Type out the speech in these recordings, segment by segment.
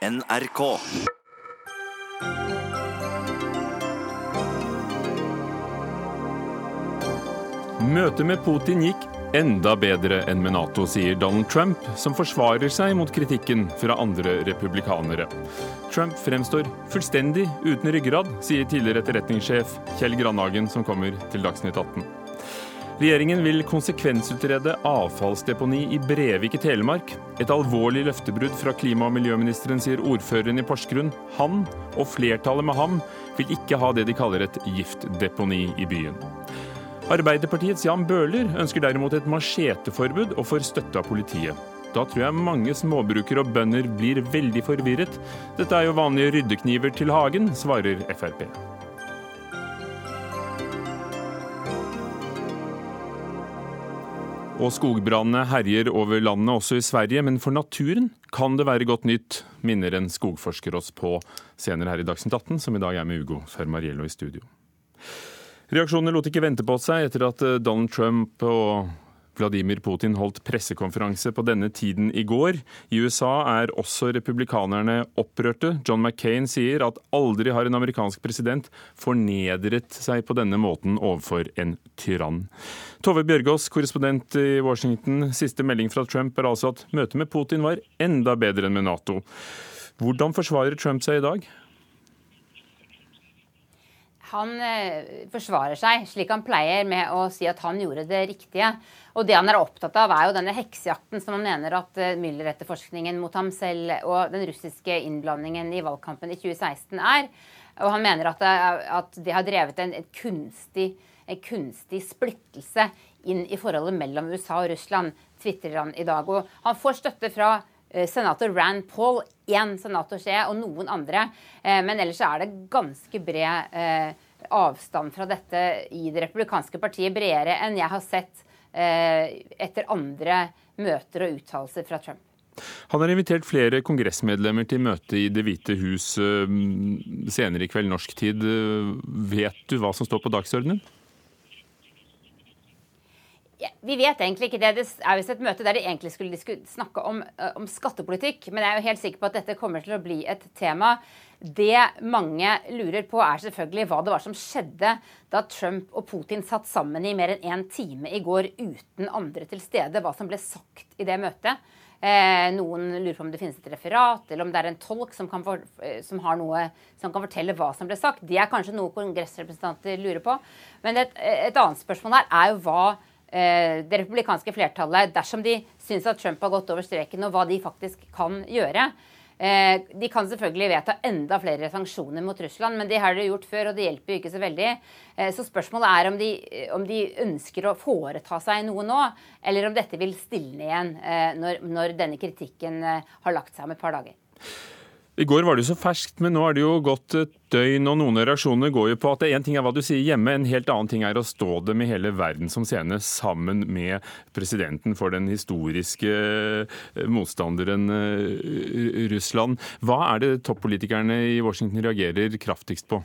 NRK. Møtet med Putin gikk enda bedre enn med Nato, sier Donald Trump, som forsvarer seg mot kritikken fra andre republikanere. Trump fremstår fullstendig uten ryggrad, sier tidligere etterretningssjef Kjell Grandhagen, som kommer til Dagsnytt 18. Regjeringen vil konsekvensutrede avfallsdeponi i Brevik i Telemark. Et alvorlig løftebrudd fra klima- og miljøministeren, sier ordføreren i Porsgrunn. Han, og flertallet med ham, vil ikke ha det de kaller et giftdeponi i byen. Arbeiderpartiets Jan Bøhler ønsker derimot et macheteforbud og får støtte av politiet. Da tror jeg mange småbrukere og bønder blir veldig forvirret. Dette er jo vanlige ryddekniver til hagen, svarer Frp. Og skogbrannene herjer over landet, også i Sverige. Men for naturen kan det være godt nytt, minner en skogforsker oss på senere her i Dagsnytt 18, som i dag er med Ugo Fermariello i studio. Reaksjonene lot ikke vente på seg etter at Donald Trump og Vladimir Putin holdt pressekonferanse på denne tiden i går. I USA er også republikanerne opprørte. John McCain sier at aldri har en amerikansk president fornedret seg på denne måten overfor en tyrann. Tove Bjørgaas, korrespondent i Washington. Siste melding fra Trump er altså at møtet med Putin var enda bedre enn med Nato. Hvordan forsvarer Trump seg i dag? Han forsvarer seg slik han pleier, med å si at han gjorde det riktige. Og det han er opptatt av, er jo denne heksejakten som han mener at Müller-etterforskningen mot ham selv og den russiske innblandingen i valgkampen i 2016 er. Og han mener at det, at det har drevet en, en, kunstig, en, kunstig, splittelse inn i forholdet mellom USA og Russland, tvitrer han i dag. Og han får støtte fra senator Rand Paul, én senatorse og noen andre. Men ellers er det ganske bred avstand fra dette i det republikanske partiet. Bredere enn jeg har sett etter andre møter og uttalelser fra Trump. Han har invitert flere kongressmedlemmer til møte i Det hvite hus senere i kveld norsk tid. Vet du hva som står på dagsordenen? Vi vet egentlig ikke det. Det er visst et møte der de egentlig skulle, snakke om, om, skattepolitikk. Men jeg er jo helt sikker på at dette kommer til å bli et tema. Det mange lurer på, er selvfølgelig hva det var som skjedde da Trump og Putin satt sammen i mer enn én en time i går uten andre til stede. Hva som ble sagt i det møtet. Eh, noen lurer på om det finnes et referat, eller om det er en tolk som kan, for, som noe, som kan, fortelle hva som ble sagt. Det er kanskje noe kongressrepresentanter lurer på. Men et, et annet spørsmål her er jo hva det republikanske flertallet, dersom de syns at Trump har gått over streken, og hva de faktisk kan gjøre. De kan selvfølgelig vedta enda flere sanksjoner mot Russland, men det har de gjort før, og det hjelper jo ikke så veldig. Så spørsmålet er om de, om de ønsker å foreta seg noe nå, eller om dette vil stilne igjen når, når denne kritikken har lagt seg om et par dager. I går var det jo så ferskt, men nå er det jo gått et døgn, og noen av reaksjonene går jo på at én ting er hva du sier hjemme, en helt annen ting er å stå det med hele verden som scene sammen med presidenten for den historiske motstanderen Russland. Hva er det toppolitikerne i Washington reagerer kraftigst på?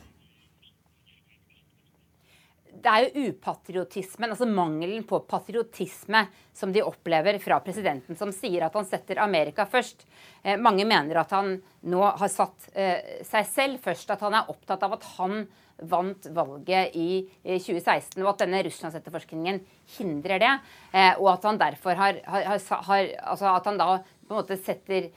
Det er jo upatriotismen, altså mangelen på patriotisme, som de opplever fra presidenten, som sier at han setter Amerika først. Eh, mange mener at han nå har satt eh, seg selv først, at han er opptatt av at han vant valget i 2016, og at denne Russlandsetterforskningen hindrer det. Eh, og at han derfor har, har, har altså At han da på en måte setter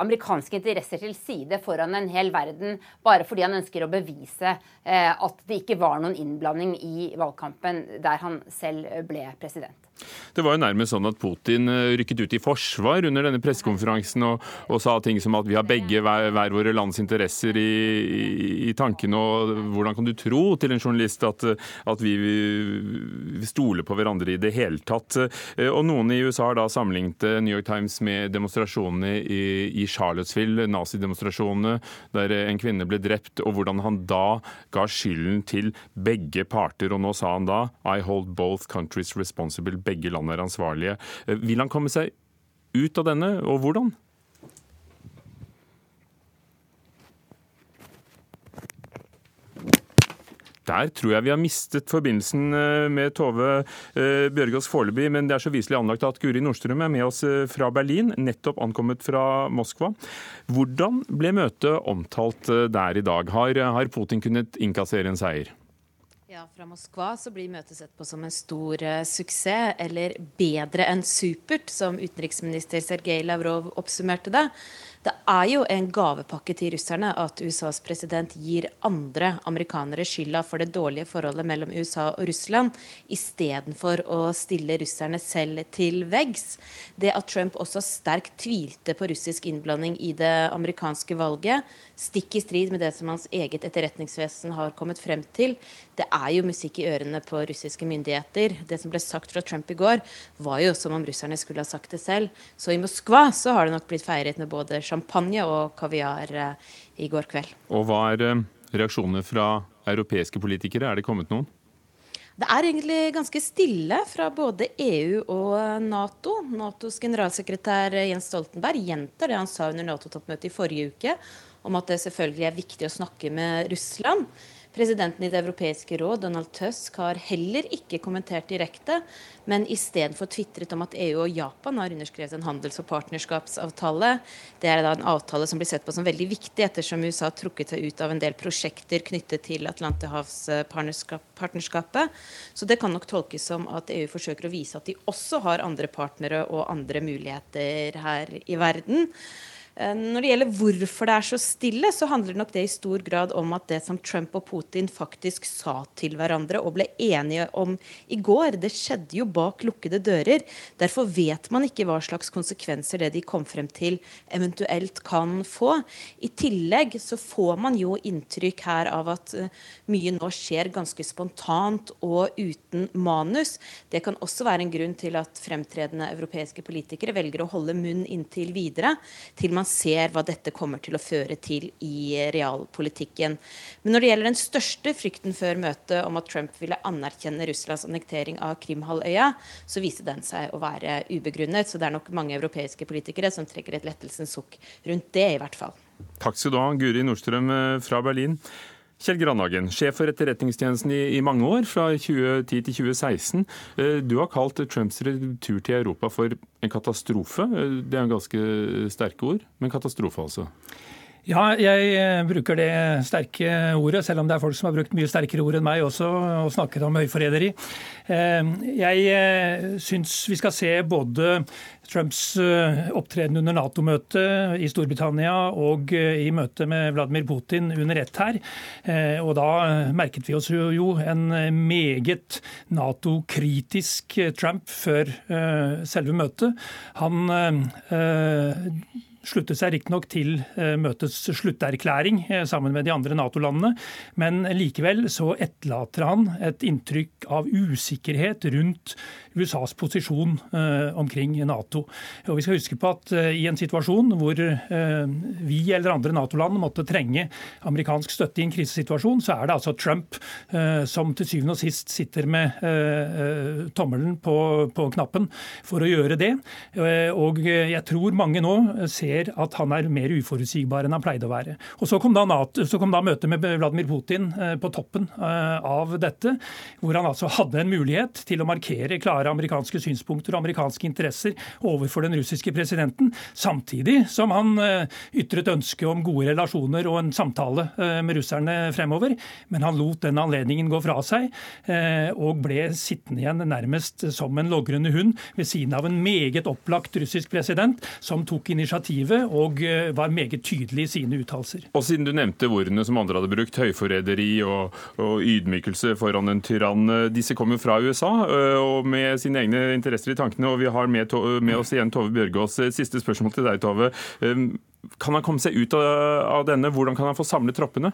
amerikanske interesser til side foran en hel verden, bare fordi han ønsker å bevise eh, at det ikke var noen innblanding i valgkampen der han selv ble president. Det var jo nærmest sånn at Putin rykket ut i forsvar under denne pressekonferansen og, og, sa ting som at vi har begge hver, hver våre lands interesser i, i, i tankene. Og hvordan kan du tro til en journalist at, at vi, vi stoler på hverandre i det hele tatt? Og noen i USA har da sammenlignet New York Times med demonstrasjonene i, i Charlottesville, nazidemonstrasjonene der en kvinne ble drept, og hvordan han da ga skylden til begge parter. Og nå sa han da I hold both countries responsible begge land er ansvarlige. Vil han komme seg ut av denne, og hvordan? Der tror jeg vi har mistet forbindelsen eh, med Tove eh, Bjørgaas foreløpig, men det er så viselig anlagt at Guri Nordstrøm er med oss eh, fra Berlin, nettopp ankommet fra Moskva. Hvordan ble møtet omtalt der i dag? Har, har Putin kunnet innkassere en seier? Ja, Fra Moskva så blir møtet sett på som en stor uh, suksess, eller bedre enn supert, som utenriksminister Sergej Lavrov oppsummerte det. Det er jo en gavepakke til russerne at USAs president gir andre amerikanere skylda for det dårlige forholdet mellom USA og Russland, istedenfor å stille russerne selv til veggs. Det at Trump også sterkt tvilte på russisk innblanding i det amerikanske valget, stikk i strid med det som hans eget etterretningsvesen har kommet frem til, det er jo musikk i ørene på russiske myndigheter. Det som ble sagt fra Trump i går, var jo som om russerne skulle ha sagt det selv. Så i Moskva så har det nok blitt feiret med både champagne og kaviar eh, i går kveld. Og hva er eh, reaksjonene fra europeiske politikere? Er det kommet noen? Det er egentlig ganske stille fra både EU og Nato. Natos generalsekretær Jens Stoltenberg gjentar det han sa under Nato-toppmøtet i forrige uke, om at det selvfølgelig er viktig å snakke med Russland. Presidenten i Det europeiske råd, Donald Tusk, har heller ikke kommentert direkte, men istedenfor tvitret om at EU og Japan har underskrevet en handels- og partnerskapsavtale. Det er da en avtale som blir sett på som veldig viktig, ettersom USA har trukket seg ut av en del prosjekter knyttet til Atlanterhavspartnerskapet. Så det kan nok tolkes som at EU forsøker å vise at de også har andre partnere og andre muligheter her i verden. Eh, når det gjelder hvorfor det er så stille, så handler nok det i stor grad om at det som Trump og Putin faktisk sa til hverandre og ble enige om i går, det skjedde jo bak lukkede dører. Derfor vet man ikke hva slags konsekvenser det de kom frem til, eventuelt kan få. I tillegg så får man jo inntrykk her av at eh, mye nå skjer ganske spontant og uten manus. Det kan også være en grunn til at fremtredende europeiske politikere velger å holde munn inntil videre. til man ser hva dette kommer til å føre til i realpolitikken. Men når det gjelder den største frykten før møtet om at Trump ville anerkjenne Russlands annektering av Krimhalvøya, så viste den seg å være ubegrunnet. Så det er nok mange europeiske politikere som trekker et lettelsens sukk rundt det, i hvert fall. Takk skal du ha, Guri Nordstrøm eh, fra Berlin. Kjell Grandhagen, sjef for Etterretningstjenesten i, i, mange år, fra 2010 til 2016. Eh, du har kalt Trumps retur til Europa for en katastrofe. Eh, det er en ganske sterke ord, men katastrofe altså? Ja, jeg eh, bruker det sterke ordet, selv om det er folk som har brukt mye sterkere ord enn meg også og snakket om høyforræderi. Eh, jeg eh, syns vi skal se både Trumps opptreden under Nato-møtet i Storbritannia og i møte med Vladimir Putin under ett her. Og da merket vi oss jo en meget Nato-kritisk Trump før selve møtet. Han sluttet seg riktignok til eh, møtets slutterklæring eh, sammen med de andre Nato-landene, men likevel så etterlater han et inntrykk av usikkerhet rundt USAs posisjon eh, omkring Nato. Og Vi skal huske på at eh, i en situasjon hvor eh, vi eller andre Nato-land måtte trenge amerikansk støtte i en krisesituasjon, så er det altså Trump som til syvende og sist sitter med tommelen på, på knappen for å gjøre det. Og jeg tror mange nå ser at han er mer uforutsigbar enn han pleide å være. Og Så kom da, NATO, så kom da møtet med Vladimir Putin på toppen av dette, hvor han altså hadde en mulighet til å markere klare amerikanske synspunkter og amerikanske interesser overfor den russiske presidenten, samtidig som han eh, ytret ønske om gode relasjoner og en samtale eh, med russerne fremover. Men han lot den anledningen gå fra seg, eh, og ble sittende igjen nærmest som en logrende hund ved siden av en meget opplagt russisk president som tok initiativet og var meget tydelig i sine uttalelser. Og siden du nevnte ordene som andre hadde brukt, høyforræderi og, og ydmykelse foran en tyrann, disse kommer fra USA. og med sine egne interesser i tankene. Og vi har med, med oss igjen Tove Bjørgaas. Siste spørsmål til deg, Tove. Ehm, kan han komme seg ut av denne? Hvordan kan han få samlet troppene?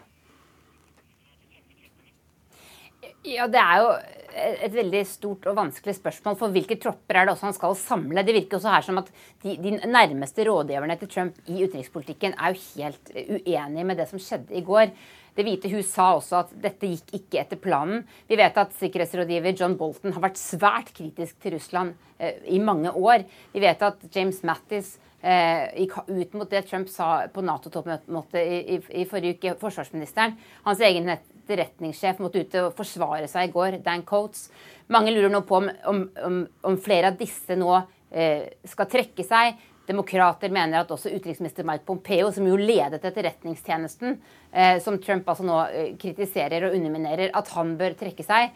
Ja, Det er jo et veldig stort og vanskelig spørsmål. For hvilke tropper er det også han skal samle? Det virker også her som at de, de nærmeste rådgiverne til Trump i utenrikspolitikken er jo helt uenige med det som skjedde i går. Det hvite hus sa også at dette gikk ikke etter planen. Vi vet at sikkerhetsrådgiver John Bolton har vært svært kritisk til Russland eh, i mange år. Vi vet at James Mattis eh, gikk ut mot det Trump sa på Nato-toppmøtet i, i, i, forrige uke, forsvarsministeren. Hans egen etterretningssjef måtte ut og forsvare seg i går, Dan Coates. Mange lurer nå på om, om, om flere av disse nå eh, skal trekke seg. Demokrater mener at også utenriksminister Mike Pompeo, som jo ledet etterretningstjenesten, eh, som Trump altså nå eh, kritiserer og underminerer, at han bør trekke seg.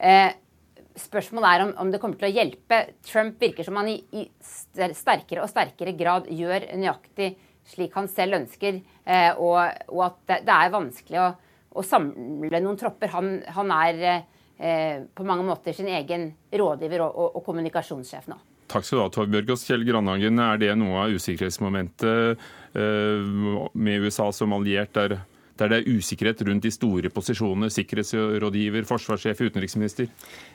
Eh, spørsmålet er om, om, det kommer til å hjelpe. Trump virker som han i, i sterkere og sterkere grad gjør nøyaktig slik han selv ønsker, eh, og, og, at det, det, er vanskelig å, å, samle noen tropper. Han, han er eh, på mange måter sin egen rådgiver og, og, og kommunikasjonssjef nå. Takk skal du ha, Torbjørg. og Kjell Grandhagen, er det noe av usikkerhetsmomentet eh, med USA som alliert der der det er usikkerhet rundt de store posisjonene, sikkerhetsrådgiver, forsvarssjef, utenriksminister?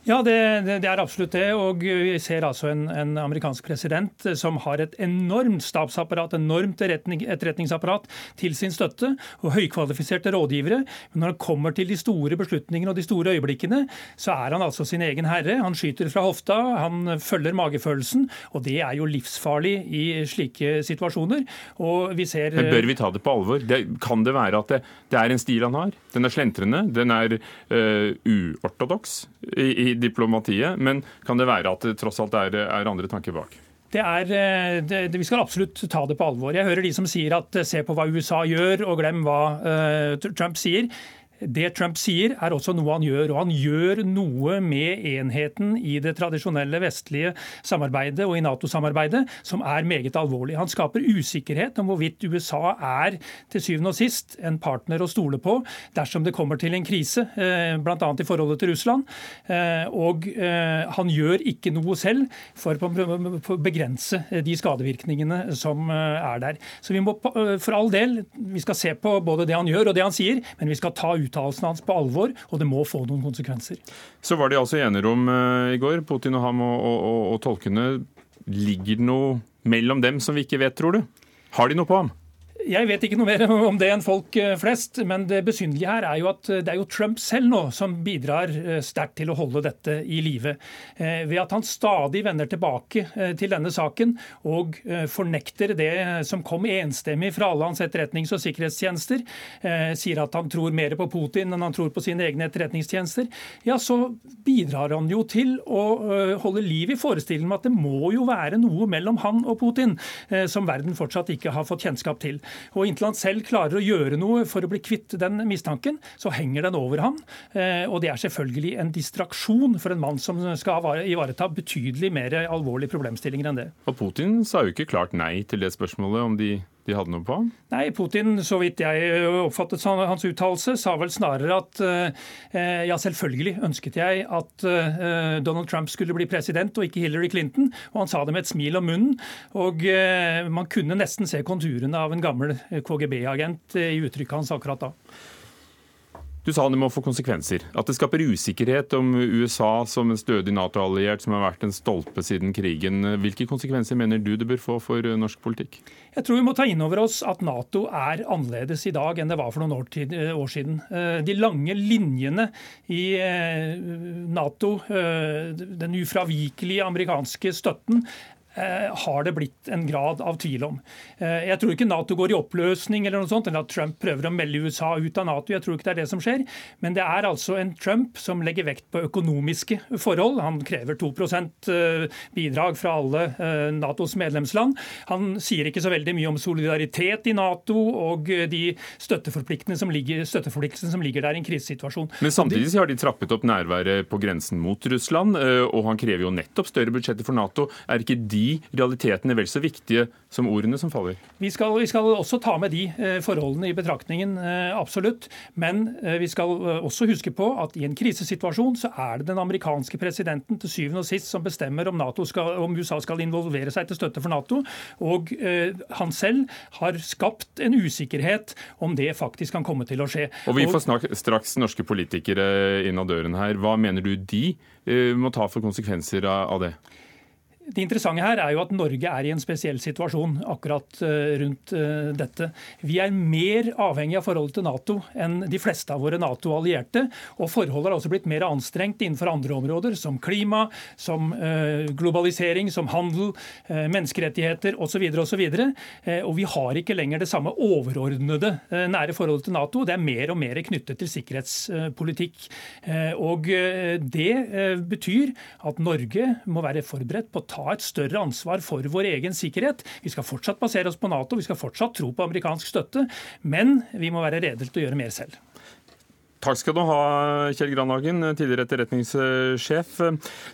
Ja, det, det, det, er absolutt det. Og vi ser altså en, en, amerikansk president som har et enormt stabsapparat, enormt etterretningsapparat til sin støtte, og høykvalifiserte rådgivere. Men når han kommer til de store beslutningene og de store øyeblikkene, så er han altså sin egen herre. Han skyter fra hofta, han følger magefølelsen, og det er jo livsfarlig i slike situasjoner. Og vi ser Men Bør vi ta det på alvor? Det, kan det være at det, det er en stil han har. Den er slentrende, den er uh, uortodoks i, i, diplomatiet. Men kan det være at det tross alt er, er andre tanker bak? Det er, det, det, vi skal absolutt ta det på alvor. Jeg hører de som sier at se på hva USA gjør, og glem hva uh, Trump sier. Det Trump sier, er også noe han gjør. Og han gjør noe med enheten i det tradisjonelle vestlige samarbeidet og i Nato-samarbeidet som er meget alvorlig. Han skaper usikkerhet om hvorvidt USA er til syvende og sist en partner å stole på dersom det kommer til en krise, eh, bl.a. i forholdet til Russland. Eh, og eh, han gjør ikke noe selv for å begrense de skadevirkningene som er der. Så vi må for all del vi skal se på både det han gjør og det han sier, men vi skal ta ut uttalelsene hans på alvor, og det må få noen konsekvenser. Så var de altså i enerom uh, i går, Putin og ham og, og, og tolkene. Ligger det noe mellom dem som vi ikke vet, tror du? Har de noe på ham? Jeg vet ikke noe mer om det enn folk eh, flest, men det besynderlige her er jo at eh, det er jo Trump selv nå som bidrar eh, sterkt til å holde dette i live. Ved at han stadig vender tilbake til denne saken og fornekter det som kom enstemmig fra alle hans etterretnings- og sikkerhetstjenester, sier at han tror mer på Putin enn han tror på sine egne etterretningstjenester, ja, så bidrar han jo til å holde liv i forestillingen om at det må jo være noe mellom han og Putin som verden fortsatt ikke har fått kjennskap til. Og Inntil han selv klarer å gjøre noe for å bli kvitt den mistanken, så henger den over ham. Eh, og det er selvfølgelig en distraksjon for en mann som skal ivareta betydelig mer alvorlige problemstillinger enn det. Og Putin sa jo ikke klart nei til det spørsmålet om de de hadde noe på? Nei, Putin, så vidt jeg oppfattet hans uttalelse, sa vel snarere at eh, ja, selvfølgelig ønsket jeg at eh, Donald Trump skulle bli president og ikke Hillary Clinton. Og han sa det med et smil om munnen. Og eh, man kunne nesten se konturene av en gammel KGB-agent i uttrykket hans akkurat da. Du sa det må få konsekvenser. At det skaper usikkerhet om USA som en stødig Nato-alliert som har vært en stolpe siden krigen. Hvilke konsekvenser mener du det bør få for norsk politikk? Jeg tror vi må ta inn over oss at Nato er annerledes i dag enn det var for noen år, år siden. Eh, de lange linjene i eh, Nato, eh, den ufravikelige amerikanske støtten, Eh, har det blitt en grad av tvil om. Eh, jeg tror ikke Nato går i oppløsning, eller noe sånt, eller at Trump prøver å melde USA ut av Nato. Jeg tror ikke det er det som skjer. Men det er altså en Trump som legger vekt på økonomiske forhold. Han krever 2 eh, bidrag fra alle Natos medlemsland. Han sier ikke så veldig mye om solidaritet i Nato og de støtteforpliktelsene som ligger, støtteforpliktelsene som ligger der i en krisesituasjon. Men samtidig har de trappet opp nærværet på grensen mot Russland, og han krever jo nettopp større budsjetter for Nato. Er ikke de realitetene vel så viktige som ordene som faller? Vi skal, vi skal også ta med de eh, forholdene i betraktningen, eh, absolutt. Men eh, vi skal også huske på at i en krisesituasjon så er det den amerikanske presidenten til syvende og sist som bestemmer om, skal, om USA skal involvere seg til støtte for Nato. Og han selv har skapt en usikkerhet om det faktisk kan komme til å skje. Og Vi får straks norske politikere inn av døren her. Hva mener du de må ta for konsekvenser av det? Det interessante her er jo at Norge er i en spesiell situasjon akkurat eh, rundt eh, dette. Vi er mer avhengig av forholdet til Nato enn de fleste av våre Nato-allierte. Og forholdet har også blitt mer anstrengt innenfor andre områder, som klima, som eh, globalisering, som handel, menneskerettigheter osv. osv. Og vi har ikke lenger det samme overordnede nære forholdet til Nato. Det er mer og mer knyttet til sikkerhetspolitikk. Og det betyr at Norge må være forberedt på å ta et større ansvar for vår egen sikkerhet. Vi skal fortsatt basere oss på Nato, vi skal fortsatt tro på amerikansk støtte, men vi må være rede til å gjøre mer selv. Takk skal du ha, Kjell Grandhagen, tidligere etterretningssjef.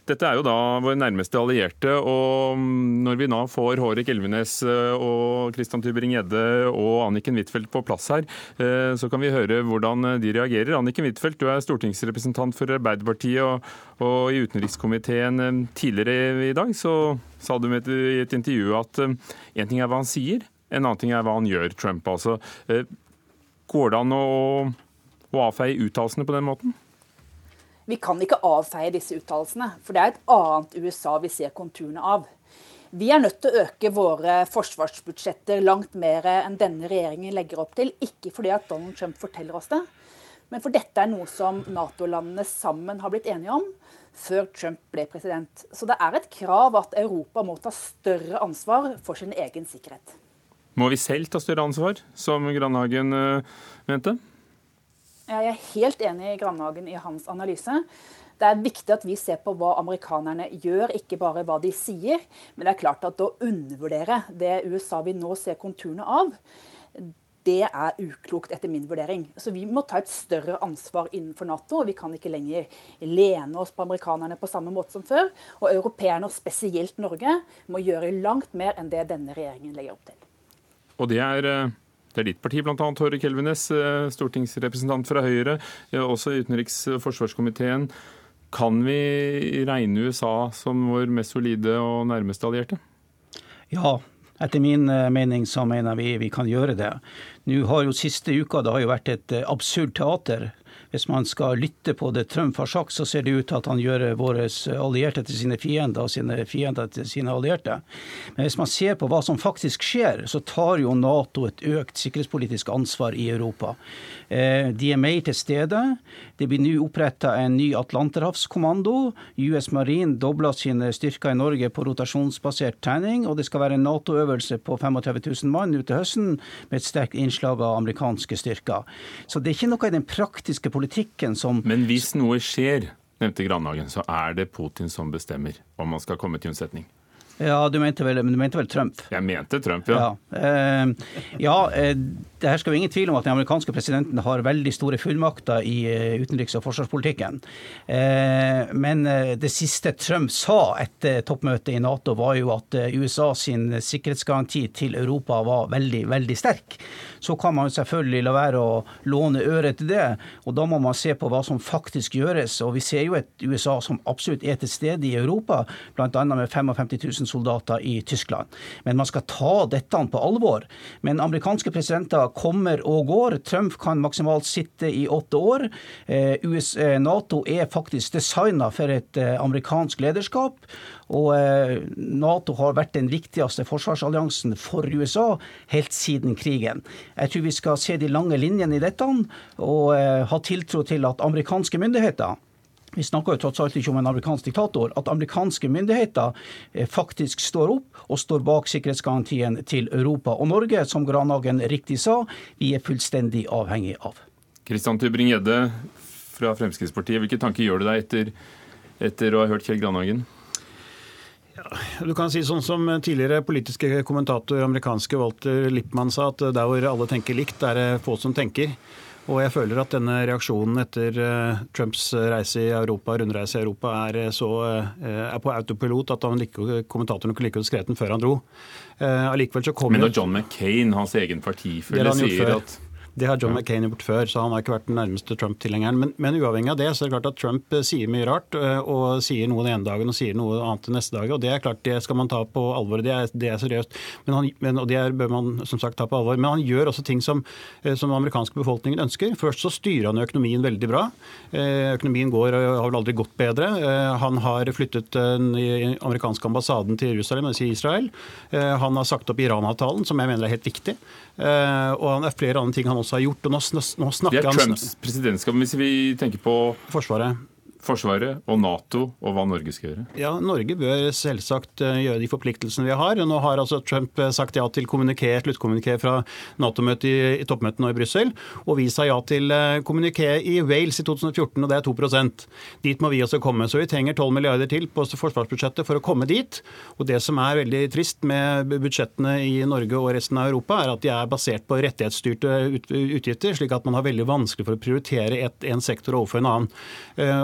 Dette er jo da vår nærmeste allierte. og Når vi nå får Hårek Elvenes og Christian Tybring-Gjedde og Anniken Huitfeldt på plass her, så kan vi høre hvordan de reagerer. Anniken Huitfeldt, du er stortingsrepresentant for Arbeiderpartiet, og, og i utenrikskomiteen tidligere i dag så sa du i et intervju at en ting er hva han sier, en annen ting er hva han gjør, Trump. altså. Går det an å å avfeie uttalelsene på den måten? Vi kan ikke avfeie disse uttalelsene, for det er et annet USA vi ser konturene av. Vi er nødt til å øke våre forsvarsbudsjetter langt mer enn denne regjeringen legger opp til. Ikke fordi at Donald Trump forteller oss det, men for dette er noe som Nato-landene sammen har blitt enige om før Trump ble president. Så det er et krav at Europa må ta større ansvar for sin egen sikkerhet. Må vi selv ta større ansvar, som Grandhagen uh, mente? Jeg er helt enig i Grandhagen i hans analyse. Det er viktig at vi ser på hva amerikanerne gjør, ikke bare hva de sier. Men det er klart at å undervurdere det USA vi nå ser konturene av, det er uklokt etter min vurdering. Så vi må ta et større ansvar innenfor Nato. og Vi kan ikke lenger lene oss på amerikanerne på samme måte som før. Og europeerne, og spesielt Norge, må gjøre langt mer enn det denne regjeringen legger opp til. Og det er eh, det er ditt parti, bl.a. Håre Kelvenes, eh, stortingsrepresentant fra Høyre, også utenriks- og forsvarskomiteen. Kan vi regne USA som vår mest solide og nærmeste allierte? Ja, etter min eh, mening så mener vi vi kan gjøre det. Nå har jo Siste uka det har jo vært et eh, absurd teater hvis man skal lytte på det Trump har sagt, så ser det ut til at han gjør våre allierte til sine fiender og sine fiender til sine allierte. Men hvis man ser på hva som faktisk skjer, så tar jo Nato et økt sikkerhetspolitisk ansvar i Europa. Eh, de er mer til stede. Det blir nå oppretta en ny atlanterhavskommando. US Marine dobler sine styrker i Norge på rotasjonsbasert trening, og det skal være en Nato-øvelse på 35 000 mann ute høsten med et sterkt innslag av amerikanske styrker. Så det er ikke noe i den praktiske politikken politikken som Men hvis noe skjer, nevnte Grandhagen, så er det Putin som bestemmer om man skal komme til unnsetning? Ja, du mente, vel, du mente vel, Trump? Jeg mente Trump, ja. Ja, eh, ja eh, det her skal jo ingen tvil om at den amerikanske presidenten har veldig store fullmakter i eh, utenriks- og forsvarspolitikken. Eh, men eh, det siste Trump sa etter toppmøtet i Nato, var jo at USA sin sikkerhetsgaranti til Europa var veldig, veldig sterk så kan man selvfølgelig la være å låne øre til det. Og da må man se på hva som faktisk gjøres. Og vi ser jo et USA som absolutt er til stede i Europa, bl.a. med 55 000 soldater i Tyskland. Men man skal ta dette på alvor. Men amerikanske presidenter kommer og går. Trump kan maksimalt sitte i åtte år. Eh, US, eh, Nato er faktisk designa for et eh, amerikansk lederskap. Og Nato har vært den viktigste forsvarsalliansen for USA helt siden krigen. Jeg tror vi skal se de lange linjene i dette og ha tiltro til at amerikanske myndigheter vi snakker jo tross alt ikke om en amerikansk diktator. At amerikanske myndigheter eh, faktisk står opp og står bak sikkerhetsgarantien til Europa og Norge, som Granhagen riktig sa, vi er fullstendig avhengig av. Kristian Tybring-Gjedde fra Fremskrittspartiet, hvilke tanker gjør du deg etter, etter å ha hørt Kjell Granhagen? Du kan si sånn som tidligere politiske kommentator amerikanske Walter Lippmann sa, at der hvor alle tenker likt, er det få som tenker. Og jeg føler at denne reaksjonen etter eh, Trumps reise i Europa, rundreise i Europa er, eh, så, eh, er på autopilot at han like, kommentatoren kunne like godt skrevet den før han dro. Allikevel så kommer Men når John McCain, hans egen partifølge, sier at Det har John McCain gjort før, så han har ikke vært den nærmeste Trump-tilhengeren. Men, men, uavhengig av det, så er det klart at Trump sier mye rart, og sier noe den ene dagen og sier noe annet den neste dag. Og det er klart, det skal man ta på alvor. Det er, det er seriøst. Men han, men, og det er, bør man som sagt ta på alvor. Men han gjør også ting som, som den amerikanske befolkningen ønsker. Først så styrer han økonomien veldig bra. Økonomien går, og har vel aldri gått bedre. Han har flyttet den amerikanske ambassaden til Jerusalem, dvs. Israel. Han har sagt opp Iran-avtalen, som jeg mener er helt viktig. Og han er flere andre ting han også har gjort. og nå, nå snakker Det er Trumps presidentskap. Hvis vi tenker på Forsvaret. Forsvaret og Nato og hva Norge skal gjøre? Ja, Norge bør selvsagt eh, gjøre de forpliktelsene vi har. Nå har altså Trump eh, sagt ja til kommuniké, sluttkommuniké fra Nato-møtet i, i toppmøtet nå i Brussel. Og vi sa ja til eh, kommuniké i Wales i 2014, og det er 2% Dit må vi også komme. Så vi trenger 12 milliarder til på forsvarsbudsjettet for å komme dit. Og det som er veldig trist med budsjettene i Norge og resten av Europa, er at de er basert på rettighetsstyrte utgifter, slik at man har veldig vanskelig for å prioritere et, en sektor overfor en annen.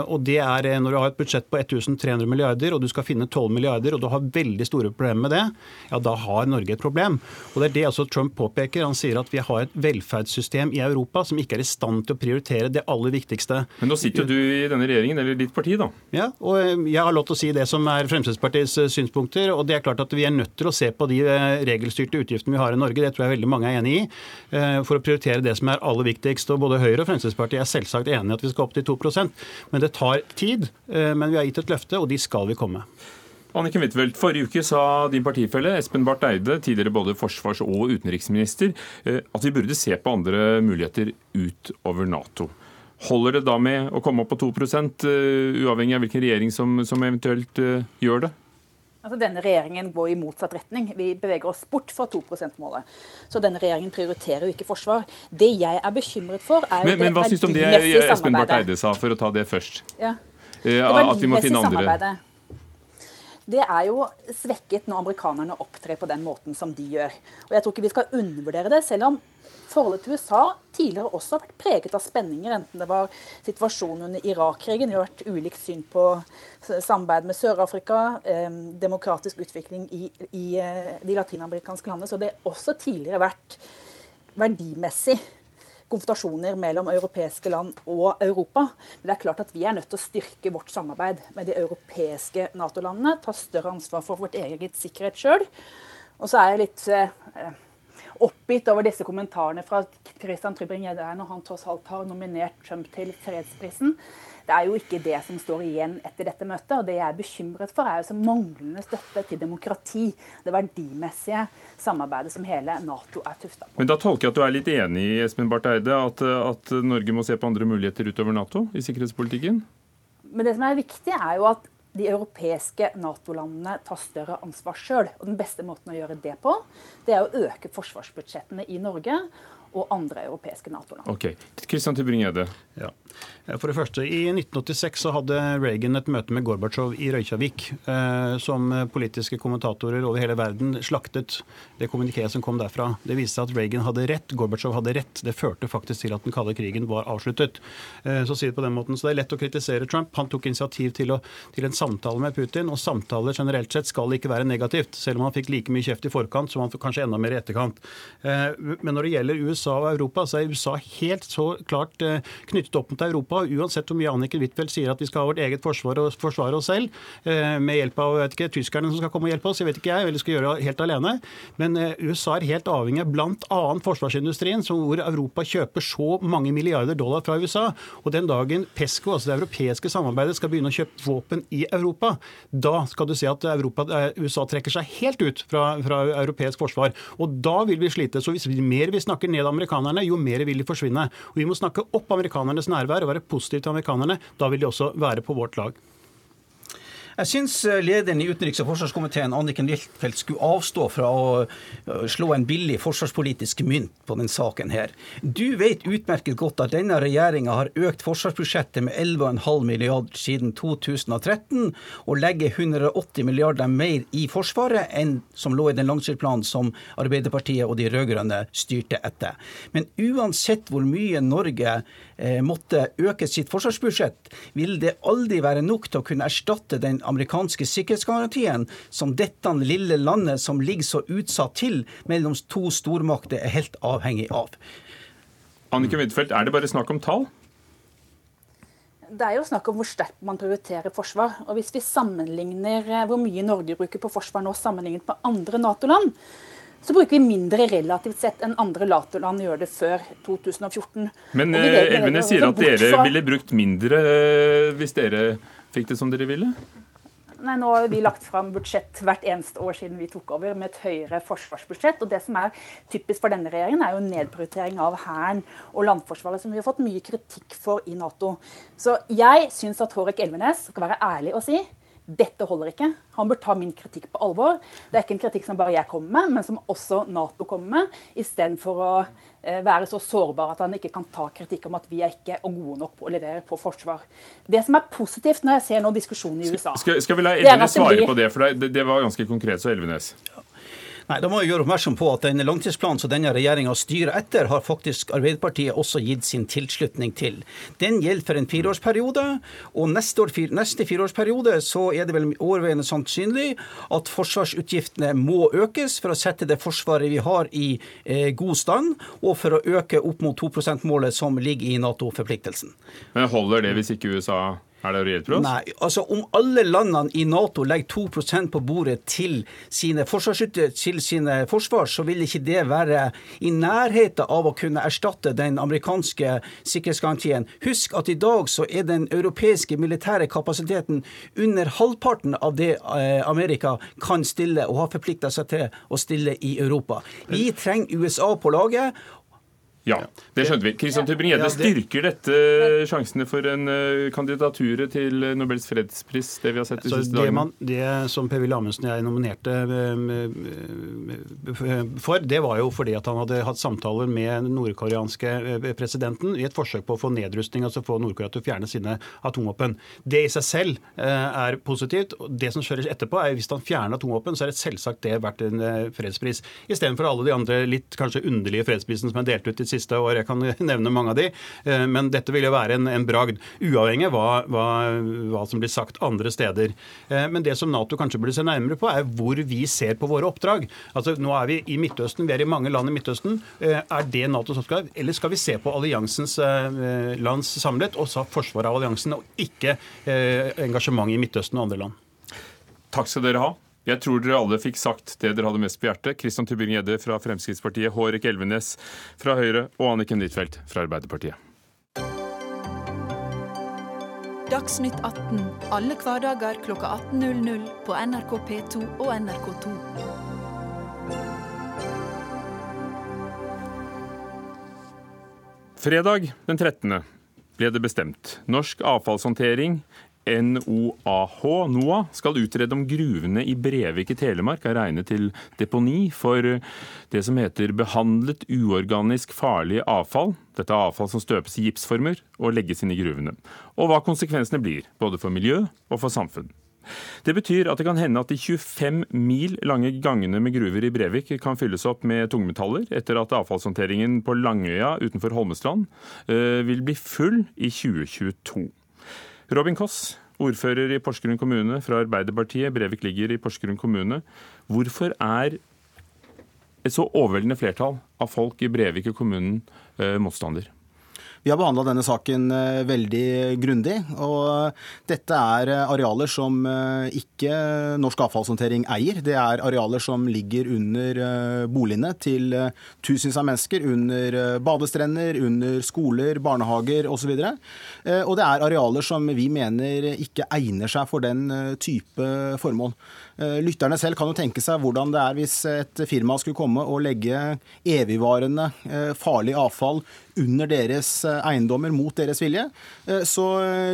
Og det er eh, når du har et budsjett på 1300 milliarder, og du skal finne 12 milliarder, og du har veldig store problemer med det, ja, da har Norge et problem. Og Det er det også Trump påpeker. Han sier at vi har et velferdssystem i Europa som ikke er i stand til å prioritere det aller viktigste. Men nå sitter jo du i denne regjeringen, eller ditt parti, da. Ja, og eh, jeg har lov til å si det som er Fremskrittspartiets eh, synspunkter. og det er klart at Vi er nødt til å se på de regelstyrte utgiftene vi har i Norge. Det tror jeg veldig mange er enig i. For å prioritere det som er aller viktigst. og Både Høyre og Fremskrittspartiet er selvsagt enig i at vi skal opp til 2% men det tar tid, eh, men vi har gitt et løfte, og de skal vi komme. Anniken Huitfeldt, forrige uke sa din partifelle Espen Barth Eide, tidligere både forsvars- og utenriksminister, eh, at vi burde se på andre muligheter utover Nato. Holder det da med å komme opp på 2 eh, uavhengig av hvilken regjering som, som eventuelt gjør det? Altså, denne regjeringen går i motsatt retning. Vi beveger oss bort fra 2 %-målet. Så denne regjeringen prioriterer jo ikke forsvar. Det jeg er bekymret for, er men, men hva syns du om det Espen Barth Eide sa, for å ta det først? Ja. Eh, at vi må finne andre det er jo svekket når amerikanerne opptrer på den måten som de gjør. Og jeg tror ikke vi skal undervurdere det, selv om forholdet til USA tidligere også har vært preget av spenninger, enten det var situasjonen under Irak-krigen, vi har vært ulikt syn på samarbeid med Sør-Afrika, eh, demokratisk utvikling i, i eh, de latinamerikanske landene. Så det har også tidligere vært verdimessig konfrontasjoner mellom europeiske land og Europa. Men det er klart at vi er nødt til å styrke vårt samarbeid med de europeiske Nato-landene. Ta større ansvar for vårt eget sikkerhet sjøl. Og så er jeg litt eh, oppgitt over disse kommentarene fra Christian Trybring-Gjedde når han tross alt har nominert Trump til fredsprisen. Det er jo ikke det som står igjen etter dette møtet. og Det jeg er bekymret for, er jo så manglende støtte til demokrati. Det verdimessige samarbeidet som hele Nato er tufta på. Men Da tolker jeg at du er litt enig i Espen Barth Eide, at, at Norge må se på andre muligheter utover Nato i sikkerhetspolitikken? Men det som er viktig, er jo at de europeiske Nato-landene tar større ansvar sjøl. Den beste måten å gjøre det på, det er å øke forsvarsbudsjettene i Norge og andre europeiske Nato-land. Ok, Kristian Tybring-Gjedde. Ja. For det første, I 1986 så hadde Reagan et møte med Gorbatsjov i Røykjavik, eh, som politiske kommentatorer over hele verden slaktet det kommunikéet som kom derfra. Det viste seg at Reagan hadde rett, Gorbatsjov hadde rett. Det førte faktisk til at den kalde krigen var avsluttet. Eh, så sier det på den måten, så det er lett å kritisere Trump. Han tok initiativ til, å, til en samtale med Putin, og samtaler generelt sett skal ikke være negativt, selv om han fikk like mye kjeft i forkant som han fikk kanskje enda mer i etterkant. Eh, men når det gjelder USA USA og Europa, så er USA helt så klart eh, knyttet opp mot Europa. Uansett hvor mye Anniken Huitfeldt sier at vi skal ha vårt eget forsvar og forsvare oss selv, eh, med hjelp av vet ikke, tyskerne som skal komme og hjelpe oss, jeg vet ikke jeg, eller skal gjøre det helt alene. Men eh, USA er helt avhengig av bl.a. forsvarsindustrien, hvor Europa kjøper så mange milliarder dollar fra USA. Og den dagen PESCO, altså det europeiske samarbeidet, skal begynne å kjøpe våpen i Europa, da skal du se at Europa, USA trekker seg helt ut fra, fra europeisk forsvar. Og da vil vi slite. Så hvis vi mer vi snakker ned amerikanerne, jo mer vil de forsvinne. Og Vi må snakke opp amerikanernes nærvær og være positive til amerikanerne. Da vil de også være på vårt lag. Jeg syns eh, lederen i utenriks- og forsvarskomiteen, Anniken Huitfeldt, skulle avstå fra å eh, slå en billig forsvarspolitisk mynt på den saken her. Du vet utmerket godt at denne regjeringa har økt forsvarsbudsjettet med 11,5 milliarder siden 2013, og legger 180 milliarder mer i Forsvaret enn som lå i den langtidsplanen som Arbeiderpartiet og de rød-grønne styrte etter. Men uansett hvor mye Norge eh, måtte øke sitt forsvarsbudsjett, vil det aldri være nok til å kunne erstatte den amerikanske sikkerhetsgarantien som dette lille landet som ligger så utsatt til mellom to stormakter, er helt avhengig av. Anniken Huitfeldt, er det bare snakk om tall? Det er jo snakk om hvor sterkt man prioriterer forsvar. Og Hvis vi sammenligner eh, hvor mye Norge bruker på forsvar nå sammenlignet med andre Nato-land, så bruker vi mindre relativt sett enn andre Nato-land gjør det før 2014. Men Elvenes sier at dere ville brukt mindre hvis dere fikk det som dere ville? Nei, Nå har vi lagt fram budsjett hvert eneste år siden vi tok over, med et høyere forsvarsbudsjett. og Det som er typisk for denne regjeringen, er jo nedprioritering av Hæren og landforsvaret, som vi har fått mye kritikk for i Nato. Så jeg syns at Hårek Elvenes skal være ærlig og si dette holder ikke. Han bør ta min kritikk på alvor. Det er ikke en kritikk som bare jeg kommer med, men som også Nato kommer med, istedenfor å eh, være så sårbar at han ikke kan ta kritikk om at vi er ikke er gode nok på å levere på forsvar. Det som er positivt når jeg ser nå diskusjonen i USA Skal, skal vi la Elvenes svare på det, for det, det var ganske konkret, så Elvenes. Nei, Da må jeg gjøre oppmerksom på at den langtidsplanen som denne regjeringa styrer etter, har faktisk Arbeiderpartiet også gitt sin tilslutning til. Den gjelder for en fireårsperiode, og neste, år, neste fireårsperiode så er det vel overveiende sannsynlig at forsvarsutgiftene må økes for å sette det forsvaret vi har i eh, god stand, og for å øke opp mot 2 %-målet som ligger i Nato-forpliktelsen. Men holder det hvis ikke USA er det reelt for oss? Nei, altså Om alle landene i Nato legger 2% på bordet til sine, til sine forsvar, så vil ikke det være i nærheten av å kunne erstatte den amerikanske sikkerhetsgarantien. Husk at i dag så er den europeiske militære kapasiteten under halvparten av det eh, Amerika kan stille og har forplikta seg til å stille i Europa. Vi trenger USA på laget. Ja, det skjønte vi. Kristian Tybring-Gjedde, styrker dette sjansene for en kandidatur kandidaturet til Nobels fredspris, det vi har sett de siste det dagene? det som Per-Willy Amundsen og jeg nominerte for, det var jo fordi at han hadde hatt samtaler med den nordkoreanske presidenten i et forsøk på å få nedrustning, altså få Nord-Korea til å fjerne sine atomvåpen. Det i seg selv er positivt. Det som skjer etterpå, er hvis han fjerner atomvåpen, så er det selvsagt det verdt en fredspris. Istedenfor alle de andre litt kanskje underlige fredsprisene som er delt ut i siste år. Jeg kan nevne mange av de. Eh, men dette vil jo være en, en bragd, uavhengig av hva, hva, hva, som blir sagt andre steder. Eh, men det som Nato kanskje burde se nærmere på, er hvor vi ser på våre oppdrag. Altså, Nå er vi i Midtøsten, vi er i mange land i Midtøsten. Eh, er det Natos oppgave, eller skal vi se på alliansens lands samlet og forsvaret av alliansen, og ikke engasjement i Midtøsten og andre land? Takk skal dere ha. Jeg tror dere alle fikk sagt det dere hadde mest på hjertet. Kristian Tybring-Gjedde fra Fremskrittspartiet, Hårek Elvenes fra Høyre og Anniken Huitfeldt fra Arbeiderpartiet. Dagsnytt 18 alle hverdager kl 18.00 på NRK P2 og NRK2. Fredag den 13. ble det bestemt. Norsk avfallshåndtering NOAH, NOAH skal utrede om gruvene i Brevik i Telemark er regnet til deponi for det som heter behandlet uorganisk farlig avfall. Dette er avfall som støpes i gipsformer og legges inn i gruvene. Og hva konsekvensene blir, både for miljø og for samfunn. Det betyr at det kan hende at de 25 mil lange gangene med gruver i Brevik kan fylles opp med tungmetaller, etter at avfallshåndteringen på Langøya utenfor Holmestrand eh, vil bli full i 2022. Robin Koss, ordfører i Porsgrunn kommune fra Arbeiderpartiet. Brevik ligger i Porsgrunn kommune. Hvorfor er et så overveldende flertall av folk i Brevik og kommunen eh, motstander? Vi har behandla denne saken eh, veldig grundig. og Dette er eh, arealer som eh, ikke Norsk avfallshåndtering eier. Det er arealer som ligger under boligene til tusenvis av mennesker. Under badestrender, under skoler, barnehager osv. Og, så og det er arealer som vi mener ikke egner seg for den type formål. Eh, lytterne selv kan jo tenke seg hvordan det er hvis et firma skulle komme og legge evigvarende eh, farlig avfall under deres eh, eiendommer mot deres vilje. Så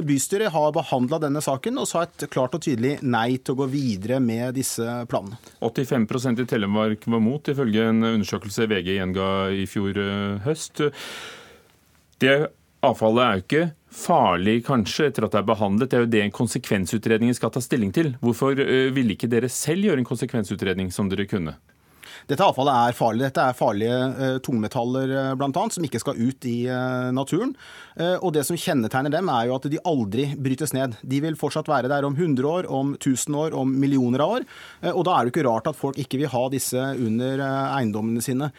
bystyret har behandla denne saken og sa et klart og tydelig nei til å gå videre med disse planene. 85% i Telemark var mot, ifølge en undersøkelse VG gjenga i fjor høst. Det avfallet er jo ikke farlig, kanskje, etter at det er behandlet. Det er jo det en konsekvensutredning skal ta stilling til. Hvorfor ville ikke dere selv gjøre en konsekvensutredning som dere kunne? Dette avfallet er farlig. Dette er farlige eh, tungmetaller bl.a. blant annet, som ikke skal ut i uh, naturen. Uh, og Det som kjennetegner dem, er jo at de aldri brytes ned. De vil fortsatt være der om 100 år, om 1000 år, om millioner av år. og Da er det ikke rart at folk ikke vil ha disse under eiendommene sine.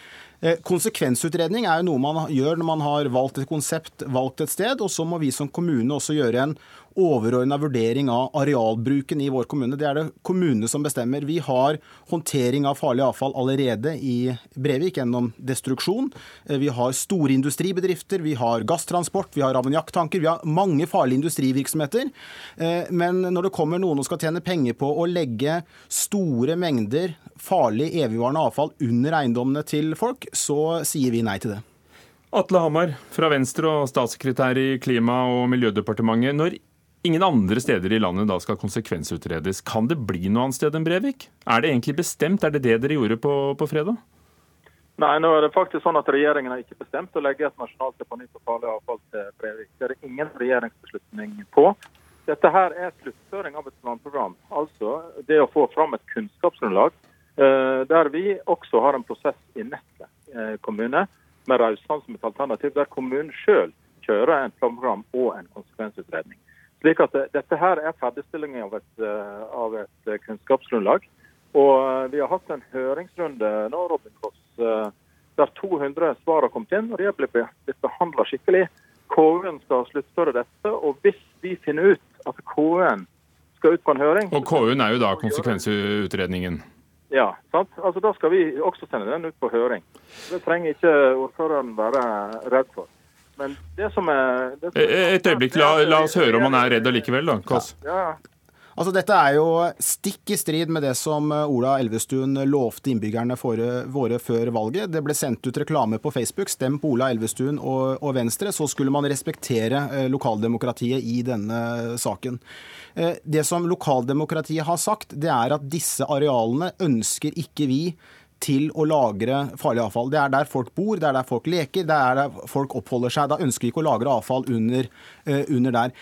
Eh, konsekvensutredning er jo noe man gjør når man har valgt et konsept, valgt et sted, og så må vi som kommune også gjøre en overordna vurdering av arealbruken i vår kommune. Det er det kommunene som bestemmer. Vi har håndtering av farlig avfall allerede i Brevik gjennom destruksjon. Eh, vi har store industribedrifter, vi har gasstransport, vi har ammoniakktanker. Vi har mange farlige industrivirksomheter. Eh, men når det kommer noen og skal tjene penger på å legge store mengder farlig evigvarende avfall under eiendommene til folk, så sier vi nei til det. Atle Hamar fra Venstre og statssekretær i Klima- og miljødepartementet. Når ingen andre steder i landet da skal konsekvensutredes, kan det bli noe annet sted enn Brevik? Er det egentlig bestemt? Er det det dere gjorde på, på fredag? Nei, nå er det faktisk sånn at Regjeringen har ikke bestemt å legge et nasjonalt deponi for farlig avfall til Brevik. Det er ingen regjeringsbeslutning på. Dette her er sluttføring av et planprogram. Altså det å få fram et kunnskapsgrunnlag eh, der vi også har en prosess i Nestle eh, kommune med Raudsand som et alternativ, der kommunen sjøl kjører en planprogram og en konsekvensutredning. Slik at Dette her er ferdigstillingen av et, eh, av et eh, kunnskapsgrunnlag. Og eh, Vi har hatt en høringsrunde nå, Robin Foss, der 200 svar har kommet inn. og De har blitt, blitt behandla skikkelig. KU-en skal sluttføre dette. og Hvis vi finner ut at KU-en skal ut på en høring Og KU-en er jo da konsekvensutredningen? Ja, sant? Altså Da skal vi også sende den ut på høring. Det trenger ikke ordføreren være redd for. Men det som er... Det som er eh, Et øyeblikk, la, la, oss høre om han er redd allikevel, da. Kass. Ja. Altså, dette er jo stikk i strid med det som eh, Ola Elvestuen lovte innbyggerne våre før valget. Det ble sendt ut reklame på Facebook. Stem på Ola Elvestuen og, og Venstre. Så skulle man respektere eh, lokaldemokratiet i denne saken. Det som lokaldemokratiet har sagt, det er at disse arealene ønsker ikke vi til å lagre farlig avfall. Det er der folk bor, det er der folk leker, det er der folk oppholder seg. Da ønsker vi ikke å lagre avfall under, uh, under der.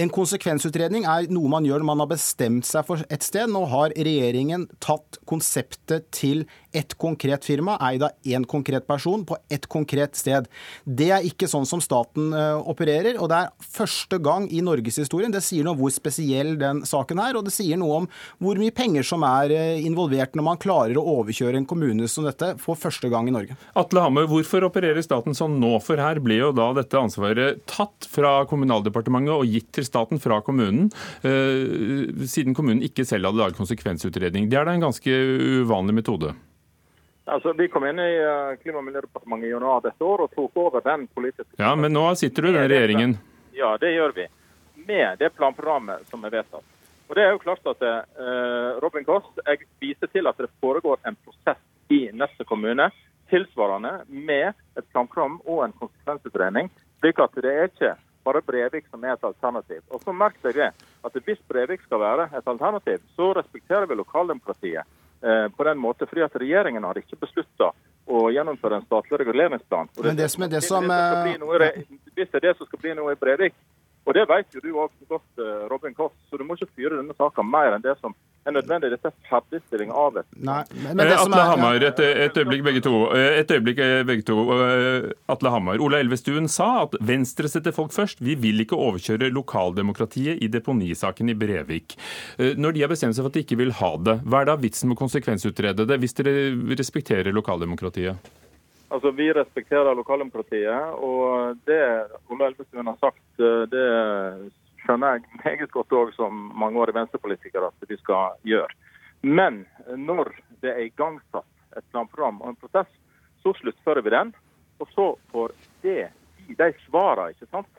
En konsekvensutredning er noe man gjør når man har bestemt seg for et sted. Nå har regjeringen tatt konseptet til ett konkret firma, eid av én konkret person, på ett konkret sted. Det er ikke sånn som staten uh, opererer, og det er første gang i norgeshistorien. Det sier noe om hvor spesiell den saken er, og det sier noe om hvor mye penger som er uh, involvert når man klarer å overkjøre en kommune som dette for første gang i Norge. Atle Hammer, hvorfor opererer staten sånn nå? For her ble jo da dette ansvaret tatt fra Kommunaldepartementet og gitt til staten fra kommunen, uh, siden kommunen ikke selv hadde laget konsekvensutredning. Det er da en ganske uvanlig metode? Altså, Vi kom inn i eh, Klima- og miljødepartementet i januar dette år og tok over den politiske Ja, Men nå sitter du i den regjeringen? Ja, det gjør vi. Med det planprogrammet som er vedtatt. Og det er jo klart at uh, Robin Koss, jeg viser til at det foregår en prosess i neste kommune tilsvarende med et planprogram og en konsekvensutredning. slik at det er ikke bare Brevik som er et alternativ. Og så merk deg det, at Hvis Brevik skal være et alternativ, så respekterer vi lokaldemokratiet. Eh, på den måten, fordi at Regjeringen har ikke beslutta å gjennomføre en statlig reguleringsplan. Og det, det som er det som... Hvis det er det som skal bli noe i Brevik, og det vet jo du òg godt, eh, Robin Koss, så du må ikke fyre denne saka mer enn det som er nødvendig. Dette er ferdigstilling av et Nei, men, men Atle er, Hammer, et, et, øyeblikk begge to. Et øyeblikk begge to. Atle Hammer. Ola Elvestuen sa at Venstre setter folk først. Vi vil ikke overkjøre lokaldemokratiet i deponisaken i Brevik. Når de har bestemt seg for at de ikke vil ha det, hva er da vitsen med å konsekvensutrede det, hvis dere respekterer lokaldemokratiet? Altså, Vi respekterer lokaldemokratiet, og det Ola Elvestuen har sagt, det skjønner jeg meget godt òg som mangeårig venstrepolitiker at vi skal gjøre. Men når det er igangsatt et planprogram og en prosess, så sluttfører vi den. Og så får det gi de svarene ikke sant,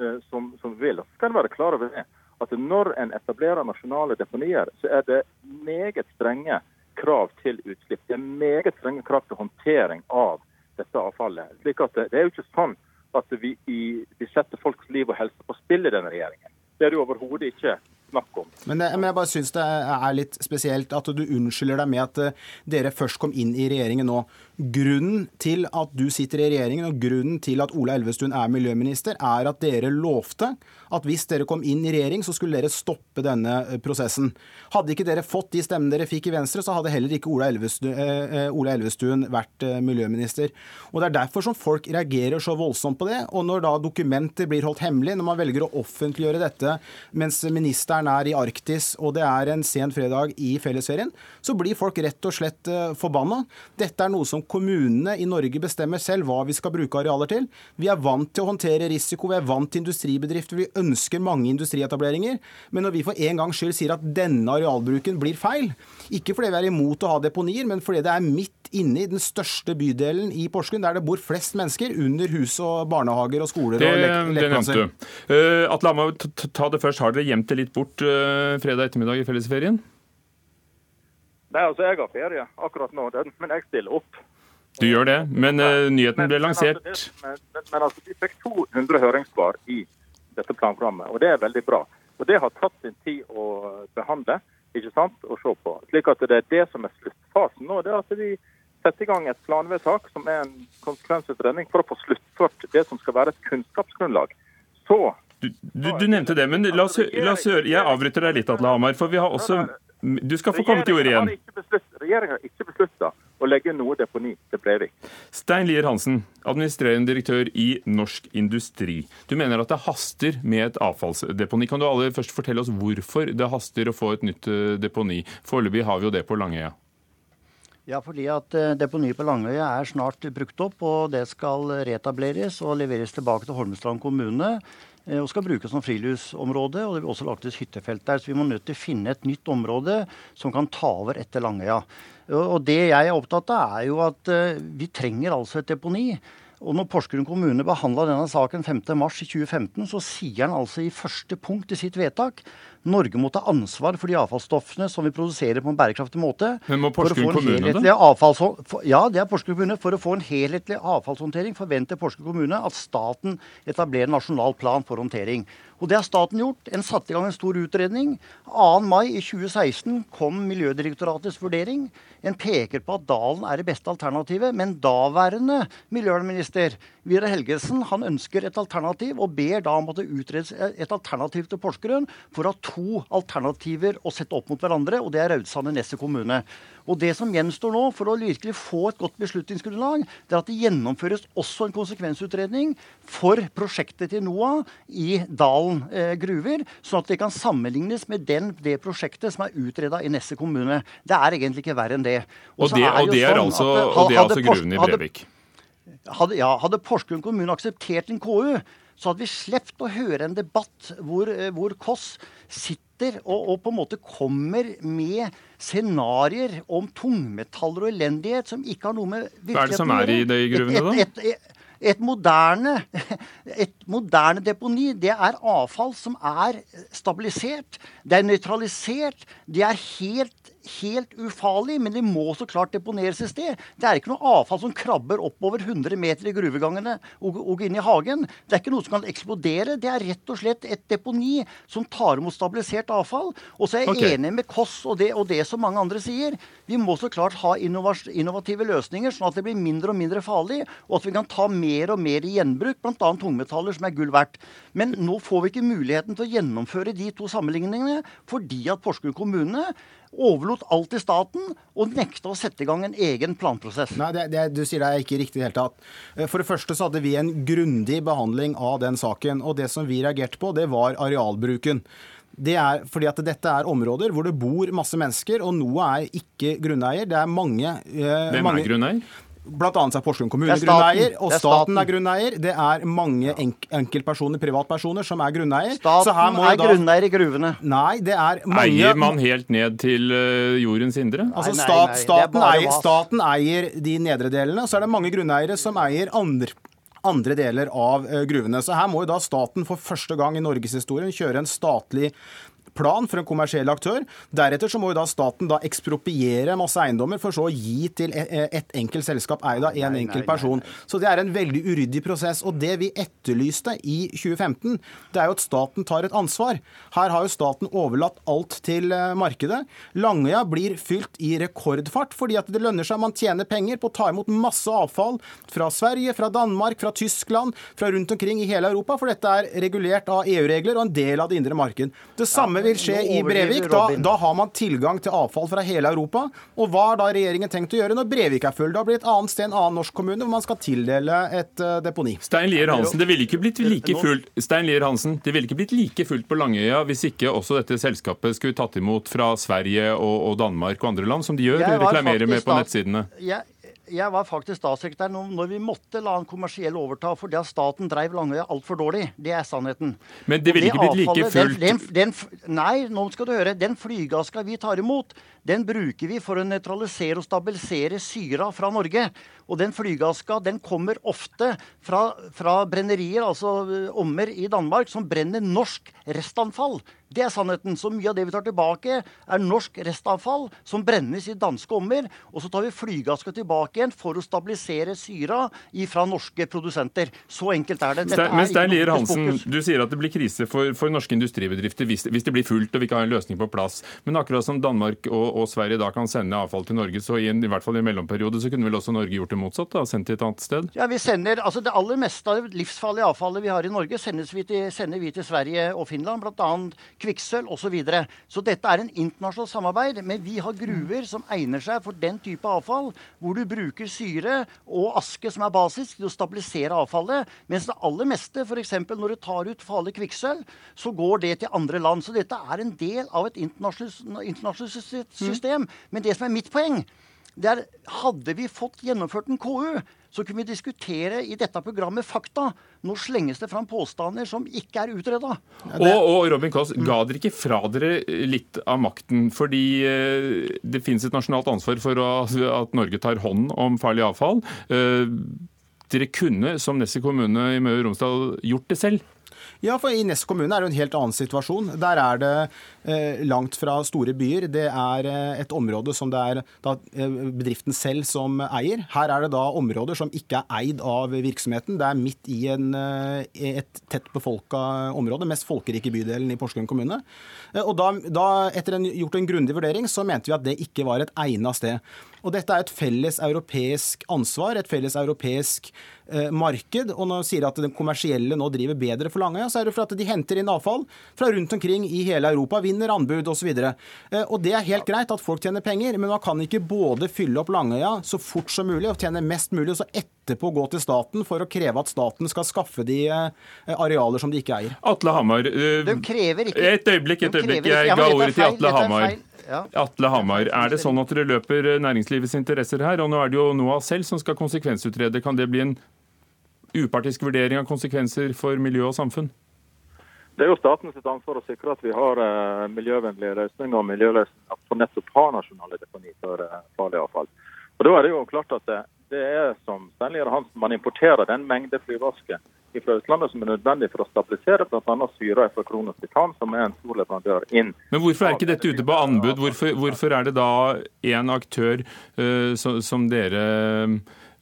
eh, som, som vil. Så skal en være klar over det, at når en etablerer nasjonale deponier, så er det meget strenge krav til utslipp. Det er meget strenge krav til håndtering av dette avfallet. Slik at Det er jo ikke sånn at vi, vi setter folks liv og helse på spill i denne regjeringen. Det er det overhodet ikke snakk om. Men, men jeg bare syns det er litt spesielt at du unnskylder deg med at eh, dere først kom inn i regjeringen nå. Grunnen til at du sitter i regjeringen, og grunnen til at Ola Elvestuen er miljøminister, er at dere lovte at hvis dere kom inn i regjering, så skulle dere stoppe denne eh, prosessen. Hadde ikke dere fått de stemmene dere fikk i Venstre, så hadde heller ikke Ola Elvestuen, eh, Ola Elvestuen vært eh, miljøminister. Og Det er derfor som folk reagerer så voldsomt på det. Og når da dokumenter blir holdt hemmelig, når man velger å offentliggjøre dette mens ministeren vinteren er i Arktis og det er en sen fredag i fellesferien, så blir folk rett og slett uh, forbanna. Dette er noe som kommunene i Norge bestemmer selv hva vi skal bruke arealer til. Vi er vant til å håndtere risiko, vi er vant til industribedrifter, vi ønsker mange industrietableringer. Men når vi for en gangs skyld sier at denne arealbruken blir feil, ikke fordi vi er imot å ha deponier, men fordi det er midt inne i den største bydelen i Porsgrunn, der det bor flest mennesker, under hus og barnehager og skoler det, og lekeplasser. Det nevnte du. Uh, Atle Hamar, ta det først. Har dere gjemt det litt bort uh, fredag ettermiddag i fellesferien? Nei, altså Jeg har ferie akkurat nå, men jeg stiller opp. Du gjør det, men uh, nyheten ble lansert men, altså, men, men, men, altså, Vi fikk 200 høringssvar i dette planprogrammet, og det er veldig bra. Og Det har tatt sin tid å behandle ikke sant, og se på. Slik at Det er det som er sluttfasen nå. det er at vi setter i gang et planvedtak som er en konsekvensutredning for å få sluttført det som skal være et kunnskapsgrunnlag. Så du, du, du, nevnte det, men la oss, la oss høre. Jeg avbryter deg litt, Atle Hamar. for vi har også... Du skal få komme til ordet igjen. Regjeringen har ikke beslutta å legge noe deponi til Breivik. Stein Lier Hansen, administrerende direktør i Norsk Industri. Du mener at det haster med et avfallsdeponi. Kan du aller først fortelle oss hvorfor det haster å få et nytt eh, deponi? Foreløpig har vi jo det på Langøya. Ja, fordi at eh, Deponiet på Langøya er snart brukt opp, og det skal reetableres og leveres tilbake til Holmestrand kommune. Eh, og skal brukes som friluftsområde. og Det vil også lages hyttefelt der. Så vi må nødt til å finne et nytt område som kan ta over etter Langøya. Og Det jeg er opptatt av, er jo at eh, vi trenger altså et deponi. Og når Porsgrunn kommune behandla denne saken 5.3.2015, så sier han altså i første punkt i sitt vedtak Norge må ta ansvar for de avfallsstoffene som vi produserer på en bærekraftig måte. Men må Porsgrunn kommune det? Ja, det er Porsgrunn kommune. For å få en helhetlig avfallshåndtering forventer Porsgrunn kommune at staten etablerer en nasjonal plan for håndtering. Og det har staten gjort. En satte i gang en stor utredning. 2. mai i 2016 kom Miljødirektoratets vurdering. En peker på at Dalen er det beste alternativet. Men daværende miljøvernminister Vidar Helgesen han ønsker et alternativ, og ber da om at det utredes et alternativ til Porsgrunn for å ha to alternativer å sette opp mot hverandre, og det er Raudsand i Nesset kommune. Og Det som gjenstår nå for å virkelig få et godt beslutningsgrunnlag, det er at det gjennomføres også en konsekvensutredning for prosjektet til NOAH i Dalen eh, gruver, sånn at det kan sammenlignes med den, det prosjektet som er utreda i Nesset kommune. Det er egentlig ikke verre enn det. Og det, er, og det er, sånn altså, at, og det er altså gruvene i Brevik? Hadde, ja, hadde Porsgrunn kommune akseptert en KU, så hadde vi sluppet å høre en debatt hvor, eh, hvor Koss sitter og, og, på en måte kommer med scenarioer om tungmetaller og elendighet som ikke har noe med virkeligheten å gjøre. Hva er det som er i de gruvene, da? Et, et, et, et moderne, et moderne, deponi det er avfall som er stabilisert, det er nøytralisert, det er helt helt ufarlig, men de må så klart deponeres et sted. Det er ikke noe avfall som krabber oppover 100 meter i gruvegangene og, og inn i hagen. Det er ikke noe som kan eksplodere. Det er rett og slett et deponi som tar imot stabilisert avfall. Og så er jeg okay. enig med Koss og det, og det som mange andre sier. Vi må så klart ha innovative løsninger, sånn at det blir mindre og mindre farlig, og at vi kan ta mer og mer i gjenbruk, bl.a. tungmetaller, som er gull verdt. Men nå får vi ikke muligheten til å gjennomføre de to sammenligningene fordi at Porsgrunn kommune overlot alt til staten og nekta å sette i gang en egen planprosess. Nei, det, det, Du sier det er ikke riktig i det hele tatt. Eh, for det første så hadde vi en grundig behandling av den saken. Og det som vi reagerte på, det var arealbruken. Det er fordi at dette er områder hvor det bor masse mennesker, og noe er ikke grunneier. Det er mange eh, Hvem er grunneier? Blant annet er Porsgrunn kommune grunneier, og staten er grunneier. Det er mange enk enkeltpersoner, privatpersoner, som er grunneier. Staten er da... grunneier i gruvene. Nei, det er mange Eier man helt ned til uh, jordens indre? Altså, nei, nei, nei. Staten, eier, staten, eier, de nedre delene, så er det mange grunneiere som eier andre andre deler av uh, gruvene. Så her må jo da staten for første gang i norgeshistorien kjøre en statlig plan for en kommersiell aktør. Deretter så må jo da staten da ekspropriere masse eiendommer, for så å gi til e- e- et enkelt selskap eid av en enkelt person. Så det er en veldig uryddig prosess. Og det vi etterlyste i 2015, det er jo at staten tar et ansvar. Her har jo staten overlatt alt til eh, markedet. Langøya blir fylt i rekordfart fordi at det lønner seg. Man tjener penger på å ta imot masse avfall fra Sverige, fra Danmark, fra Tyskland, fra rundt omkring i hele Europa, for dette er regulert av EU-regler og en del av det indre marked. Det samme samme vil skje i Brevik. Da, da, har man tilgang til avfall fra hele Europa. Og hva har da regjeringen tenkt å gjøre når Brevik er full? Da blir det et annet sted, en annen norsk kommune, hvor man skal tildele et uh, deponi. Stein Lier Hansen, det ville ikke blitt like fullt Stein Lier Hansen, det ville ikke blitt like fullt på Langøya hvis ikke også dette selskapet skulle tatt imot fra Sverige og, og Danmark og andre land, som de gjør, reklamerer med på nettsidene. Jeg, jeg var faktisk statssekretær når vi måtte la en kommersiell overta fordi at staten drev Langøya altfor dårlig. Det er sannheten. Men det ville ikke blitt like fullt? Den, den, den, nei, nå skal du høre. Den flygaska vi tar imot, den bruker vi for å nøytralisere og stabilisere syra fra Norge. Og den flygaska den kommer ofte fra, fra brennerier, altså ommer i Danmark, som brenner norsk restanfall. Det er sannheten. Så mye av det vi tar tilbake, er norsk restavfall som brennes i danske ommer. Og så tar vi flygaska tilbake igjen for å stabilisere syra fra norske produsenter. Så enkelt er det. Stein, men Stein Lier Hansen, du sier at det blir krise for, for norske industribedrifter hvis, hvis, det blir fullt og vi ikke har en løsning på plass. Men akkurat som Danmark og, og Sverige da kan sende avfall til Norge, så i, en, i hvert fall i en mellomperiode så kunne vel også Norge gjort det motsatt? da, Sendt til et annet sted? Ja, vi sender, altså Det aller meste av livsfarlige avfallet vi har i Norge, vi til, sender vi til Sverige og Finland. Bl.a kvikksølv osv. Så, videre. så dette er en internasjonalt samarbeid. Men vi har gruver som egner seg for den type avfall, hvor du bruker syre og aske som er basis til å stabilisere avfallet. Mens det aller meste, f.eks. når du tar ut farlig kvikksølv, så går det til andre land. Så dette er en del av et internasjonalt system. Men det som er mitt poeng, det er hadde vi fått gjennomført en KU, så kunne vi diskutere i dette programmet fakta. Nå slenges det fram påstander som ikke er utreda. Og, og, Robin Koss, ga dere ikke fra dere litt av makten? Fordi eh, det finnes et nasjonalt ansvar for at Norge tar hånd om farlig avfall. Eh, dere kunne som Nessie kommune i Møre og Romsdal gjort det selv? Ja, for i Nes kommune er det en helt annen situasjon. Der er det eh, langt fra store byer. Det er eh, et område som det er da, eh, bedriften selv som eier. Her er det da områder som ikke er eid av virksomheten. Det er midt i en, eh, et tett befolka område, mest folkerike bydelen i Porsgrunn kommune. Eh, og da, da etter en, gjort en grundig vurdering, så mente vi at det ikke var et egnet sted. Og dette er et felles europeisk ansvar, et felles europeisk marked. Og når de sier at den kommersielle nå driver bedre for Langøya, så er det for at de henter inn avfall fra rundt omkring i hele Europa, vinner anbud osv. Og, eh, og det er helt greit at folk tjener penger, men man kan ikke både fylle opp Langøya så fort som mulig og tjene mest mulig, og så etterpå gå til staten for å kreve at staten skal skaffe de eh, arealer som de ikke eier. Atle Hamar, eh, de krever ikke. et øyeblikk, et øyeblikk. Jeg ga ordet til Atle Hamar. Ja. Atle Hamar, er det sånn at dere løper næringslivets interesser her? Og nå er det jo NOAH selv som skal konsekvensutrede. Kan det bli en upartisk vurdering av konsekvenser for miljø og samfunn? Det er jo statens ansvar å sikre at vi har uh, miljøvennlige løsninger og miljøløsninger for nettopp har nasjonale deponi for uh, farlig avfall. Og Da er det jo klart at det, det er som Steinlier Hansen, man importerer den mengde flyvaske fra utlandet som er nødvendig for å stabilisere bl.a. syra fra Kronos Titan, som er en stor leverandør inn. Men Hvorfor er ikke dette ute på anbud? Hvorfor, hvorfor er det da en aktør uh, som, som, dere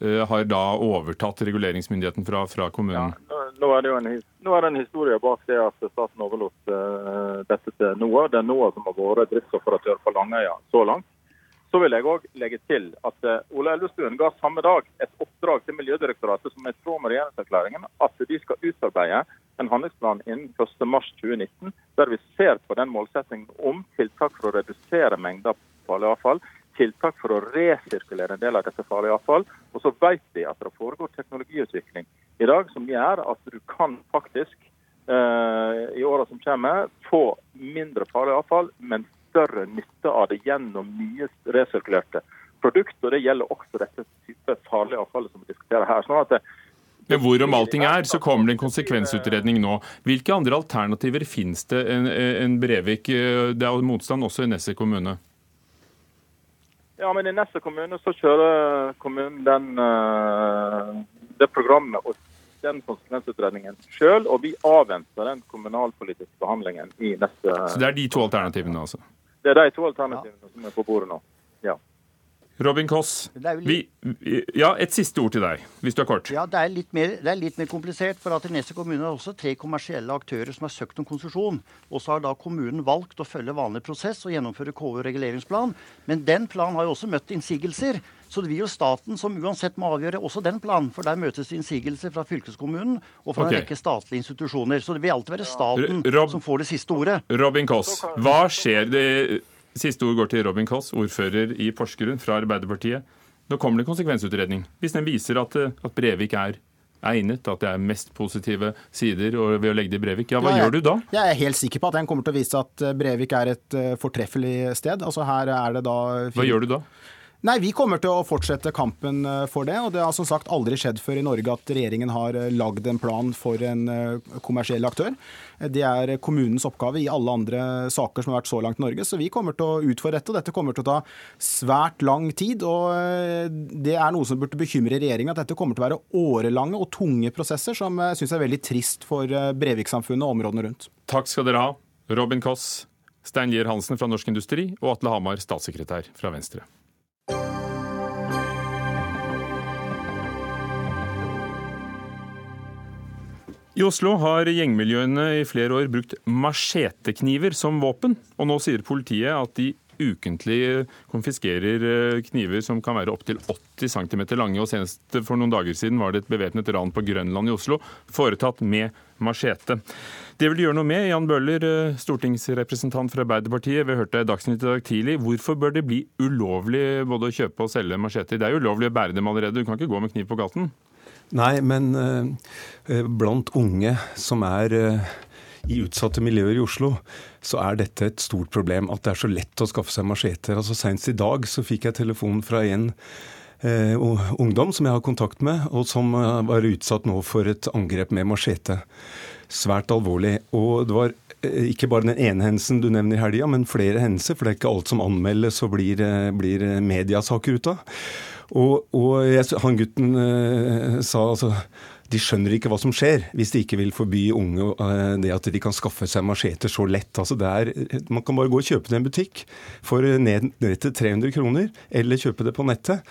har da overtatt reguleringsmyndigheten fra, fra kommunen? Ja, nå, er det jo en, en historie bak det at staten overlot uh, dette til NOAH. Det er NOAH som har vært driftsoperatør på Langøya så langt. Så vil jeg òg legge til at uh, Ola Elvestuen ga samme dag et oppdrag til Miljødirektoratet som er i tråd med regjeringserklæringen, at de skal utarbeide en handlingsplan innen 1.3.2019 der vi ser på den målsettingen om tiltak for å redusere mengder farlig avfall, tiltak for å resirkulere en del av dette farlige avfall. Og så vet vi at det foregår teknologiutvikling i dag som gjør at du kan faktisk uh, i åra som kommer, få mindre farlig avfall, men større nytte av det gjennom nye resirkulerte produkter. og Det gjelder også dette type farlige avfallet som vi diskuterer her. sånn at det, men hvorom allting er, så kommer det en konsekvensutredning nå. Hvilke andre alternativer finnes det enn en Brevik? Det er motstand også i Nesset kommune? Ja, men I neste kommune så kjører kommunen den, eh, det programmet og den konsekvensutredningen sjøl. Og vi avventer den kommunalpolitiske behandlingen i neste Så det er de to alternativene, altså? Det er de to alternativene ja. som er på bordet nå. Ja. Robin Koss, vi, ja, et siste ord til deg, hvis du er kort. Ja, Det er litt mer, det er litt mer komplisert. for at I Nesset kommune er også tre kommersielle aktører som har søkt om konsesjon. Og så har da kommunen valgt å følge vanlig prosess og gjennomføre KU reguleringsplan. Men den planen har jo også møtt innsigelser. Så det blir jo staten som uansett må avgjøre også den planen. For der møtes innsigelser fra fylkeskommunen og fra okay. en rekke statlige institusjoner. Så det vil alltid være staten Rob, som får det siste ordet. Robin Koss, hva skjer det Siste ord går til Robin Koss, ordfører i Porsgrunn fra Arbeiderpartiet. Nå kommer det konsekvensutredning. Hvis den viser at, eh, at Brevik er egnet, at det er mest positive sider ved å legge det i Brevik. Ja, Hva ja, jeg, gjør du da? Jeg er helt sikker på at den kommer til å vise at eh, Brevik er et eh, fortreffelig sted. Altså her er det da... Hva gjør du da? Nei, Vi kommer til å fortsette kampen eh, for det. og Det har som sagt aldri skjedd før i Norge at regjeringen har eh, lagd en plan for en eh, kommersiell aktør. Det er kommunens oppgave i alle andre saker som har vært så langt i Norge. Så vi kommer til å utfordre dette. og Dette kommer til å ta svært lang tid. og Det er noe som burde bekymre regjeringen, at dette kommer til å være årelange og tunge prosesser, som jeg syns er veldig trist for Brevik-samfunnet og områdene rundt. Takk skal dere ha. Robin Koss, Stein Lier Hansen fra Norsk Industri og Atle Hamar, statssekretær fra Venstre. I Oslo har gjengmiljøene i flere år brukt machetekniver som våpen, og nå sier politiet at de ukentlig konfiskerer eh, kniver som kan være opptil 80 cm lange. og Senest for noen dager siden var det et bevæpnet ran på Grønland i Oslo, foretatt med machete. Det vil du gjøre noe med. Jan Bøhler, eh, stortingsrepresentant for Arbeiderpartiet, vi hørte Dagsnytt i dag tidlig. Hvorfor bør det bli ulovlig både å kjøpe og selge macheter? Det er jo ulovlig å bære dem allerede, du kan ikke gå med kniv på gaten? Nei, men uh, blant unge som er uh, i utsatte miljøer i Oslo, så er dette et stort problem. At det er så lett å skaffe seg macheter. Altså, Senest i dag så fikk jeg telefon fra en eh, ungdom som jeg har kontakt med, og som var utsatt nå for et angrep med machete. Svært alvorlig. Og det var ikke bare den ene hendelsen du nevner i helga, men flere hendelser. For det er ikke alt som anmeldes og blir, blir mediasaker ut av. Og, og jeg, han gutten eh, sa altså de skjønner ikke hva som skjer hvis de ikke vil forby unge uh, det at de kan skaffe seg macheter så lett. Altså er, man kan bare gå og kjøpe det i en butikk for ned, ned til 300 kroner, eller kjøpe det på nettet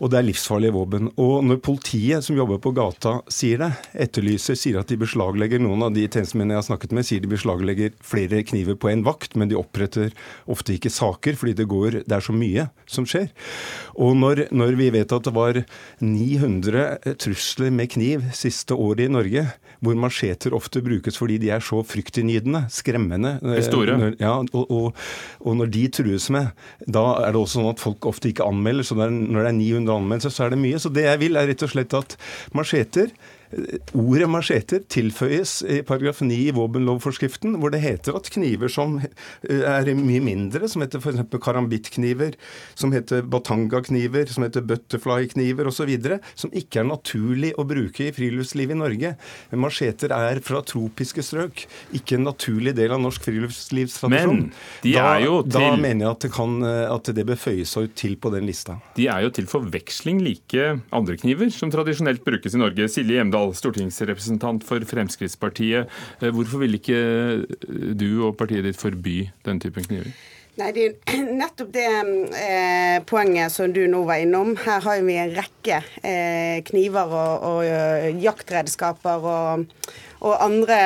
og det er livsfarlige våpen. Og når politiet som jobber på gata sier det, etterlyser, sier at de beslaglegger noen av de tjenestemennene jeg har snakket med, sier de beslaglegger flere kniver på en vakt, men de oppretter ofte ikke saker fordi det, går, det er så mye som skjer. Og når, når vi vet at det var 900 trusler med kniv siste året i Norge, hvor macheter ofte brukes fordi de er så fryktinngytende, skremmende. De store. Når, ja, og, og, og, når de trues med, da er det også sånn at folk ofte ikke anmelder. Så når det er 900 anmeldelser, så er det mye. Så det jeg vil, er rett og slett at macheter Ordet macheter tilføyes i paragraf 9 i våpenlovforskriften, hvor det heter at kniver som eh, er mye mindre, som heter f.eks. karambittkniver, som heter batanga-kniver, som heter butterflykniver osv., som ikke er naturlig å bruke i friluftsliv i Norge. Macheter er fra tropiske strøk, ikke en naturlig del av norsk friluftslivstradisjon. Men de er jo til... da mener jeg at det, kan, eh, at det bør føye seg til på den lista. De er jo til forveksling like andre kniver som tradisjonelt brukes i Norge. Silje Hjemdal Hjemdal, stortingsrepresentant for Fremskrittspartiet. Eh, hvorfor vil ikke du og partiet ditt forby den typen kniver? Nei, Det er nettopp det eh, poenget som du nå var innom. Her har vi en rekke eh, kniver og, og uh, jaktredskaper og, og andre,